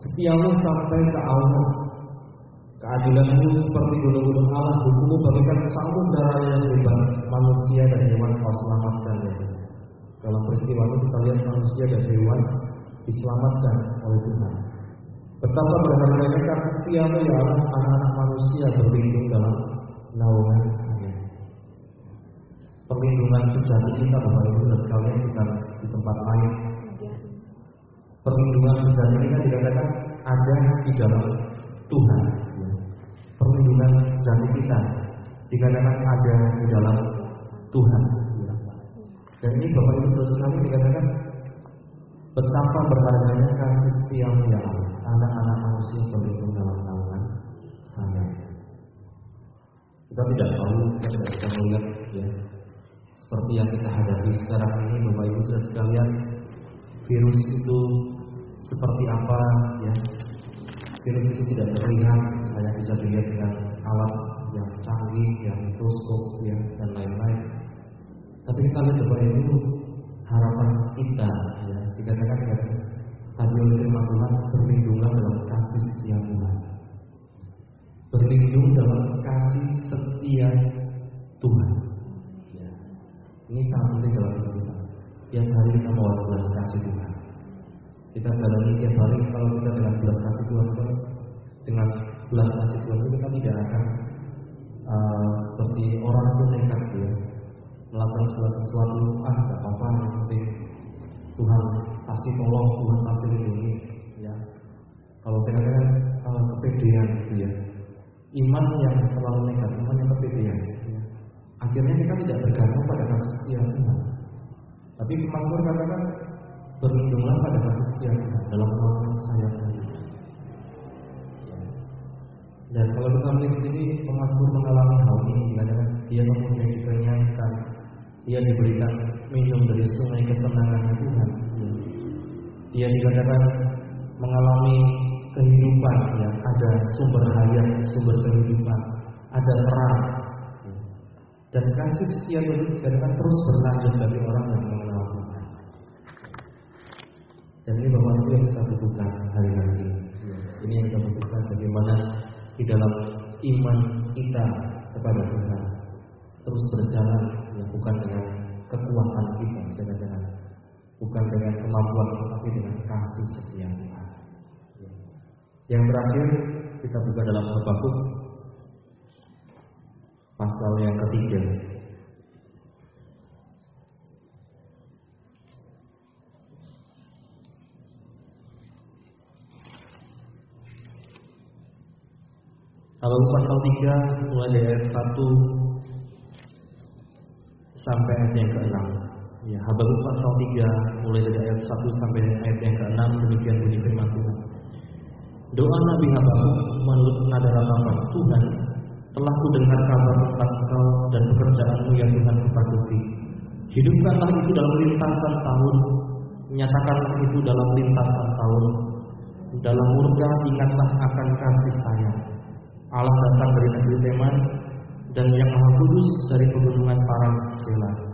Setiamu sampai ke Allah. Keadilanmu seperti gunung-gunung Allah, hukummu bagikan darah yang hebat, manusia dan hewan kau selamatkan ya. Dalam peristiwa itu kita lihat manusia dan hewan diselamatkan oleh Tuhan. Betapa berharganya kasih setiamu ya Allah, anak-anak manusia berlindung dalam naungan saya perlindungan sejati kita Bapak Ibu dan kalian kita di tempat lain. Perlindungan sejati kita dikatakan ada di dalam Tuhan. Perlindungan sejati kita dikatakan ada di dalam Tuhan. Dan ini Bapak Ibu dikatakan betapa berharganya kasih setiap yang anak-anak manusia berlindung dalam naungan sana. Kita tidak tahu, kita tidak bisa melihat ya, seperti yang kita hadapi sekarang ini Bapak Ibu Saudara sekalian virus itu seperti apa ya. Virus itu tidak terlihat hanya bisa dilihat dengan alat yang canggih yang mikroskop ya dan lain-lain. Tapi kita lihat Bapak Ibu harapan kita ya. Dikatakan kami oleh firman Tuhan berlindunglah dalam kasih setia Tuhan. Berlindung dalam kasih setia Tuhan. Ya. Ini sangat penting dalam hidup kita. Tiap hari kita mau belas kasih Tuhan. Kita jalani tiap hari kalau kita dengan belas kasih Tuhan dengan belas kasih Tuhan kita tidak akan uh, seperti orang itu nekat ya melakukan segala sesuatu ah apa-apa seperti Tuhan pasti tolong Tuhan pasti lindungi ya. Kalau saya katakan uh, kepedean gitu ya. Iman yang terlalu nekat iman yang kepedean ya. akhirnya kita tidak bergantung pada kasih setia Tuhan. Tapi Mazmur katakan berlindunglah pada kasih setia Tuhan dalam melakukan saya sendiri. Dan kalau kita melihat sini pemasmur mengalami hal ini, dikatakan dia kemudian dikenyakan, dia diberikan minum dari sungai kesenangan Tuhan. Dia dikatakan mengalami kehidupan, ya, ada sumber hayat, sumber kehidupan, ada terang. Dan kasih setia itu dikatakan terus berlanjut bagi orang yang mengenal Tuhan. Dan ini bapak itu yang kita butuhkan hari-hari ini. Ini yang kita butuhkan bagaimana di dalam iman kita kepada Tuhan terus berjalan ya bukan dengan kekuatan kita katakan bukan dengan kemampuan kita tapi dengan kasih setia Tuhan yang terakhir kita buka dalam Habakuk pasal yang ketiga Habakuk pasal 3 mulai dari ayat 1 sampai yang ke-6. Ya, Habakuk pasal 3 mulai dari ayat 1 sampai ayat yang ke-6 demikian bunyi firman Tuhan. Doa Nabi Habakuk menurut nada ratapan Tuhan telah ku dengar kabar tentang engkau dan pekerjaanmu yang Tuhan ketakuti. Hidupkanlah itu dalam lintasan tahun, nyatakanlah itu dalam lintasan tahun. Dalam murka ingatlah akan kasih sayang Allah datang dari negeri Teman dan yang Maha Kudus dari pegunungan Parang Sela.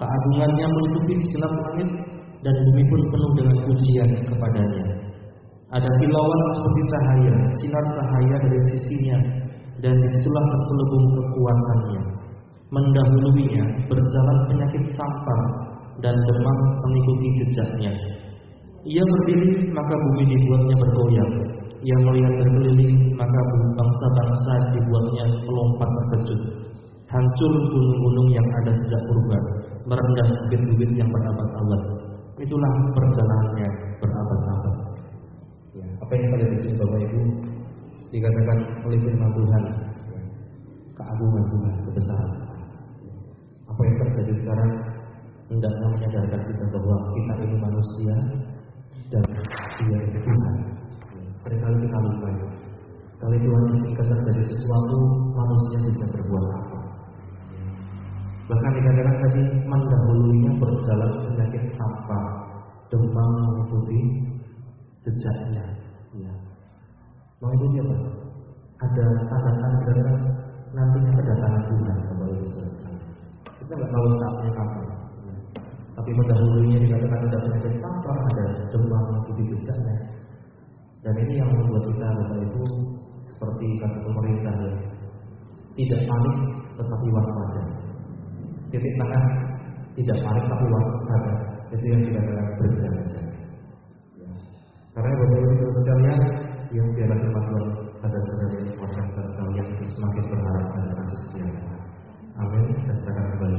Keagungannya menutupi segelap langit dan bumi pun penuh dengan pujian kepadanya. Ada kilauan seperti cahaya, sinar cahaya dari sisinya, dan di situlah terselubung kekuatannya. Mendahuluinya berjalan penyakit sampar dan demam mengikuti jejaknya. Ia berdiri maka bumi dibuatnya bergoyang yang melihat berkeliling, maka bangsa-bangsa dibuatnya melompat terkejut. Hancur gunung-gunung yang ada sejak purba, merendah bukit-bukit yang berabad-abad. Itulah perjalanannya berabad-abad. Ya, apa yang kita lihat di Bapak Ibu dikatakan oleh firman Tuhan, keagungan Tuhan, kebesaran. Apa yang terjadi sekarang hendaknya menyadarkan kita bahwa kita ini manusia dan Dia itu Tuhan. Seringkali kita lupa ya. Sekali Tuhan izinkan terjadi sesuatu, manusia bisa berbuat apa. Bahkan dikatakan tadi mendahulunya berjalan penyakit sampah, demam mengikuti jejaknya. Ya. Mengikuti apa? Ada tanda-tanda nanti kedatangan Tuhan kembali selesai. Kita nggak tahu saatnya kapan. Ya. Tapi mendahulunya dikatakan ada penyakit sampah, ada demam mengikuti jejaknya. Dan ini yang membuat kita Bapak Ibu seperti kata pemerintah ya, tidak panik tetapi waspada titik tengah tidak panik tapi waspada itu yang tidak berjaga-jaga ya. karena bapak ibu sekalian yang tiada kemampuan pada saudara yang sekalian semakin berharap dan berhasil Amin. Dan kembali.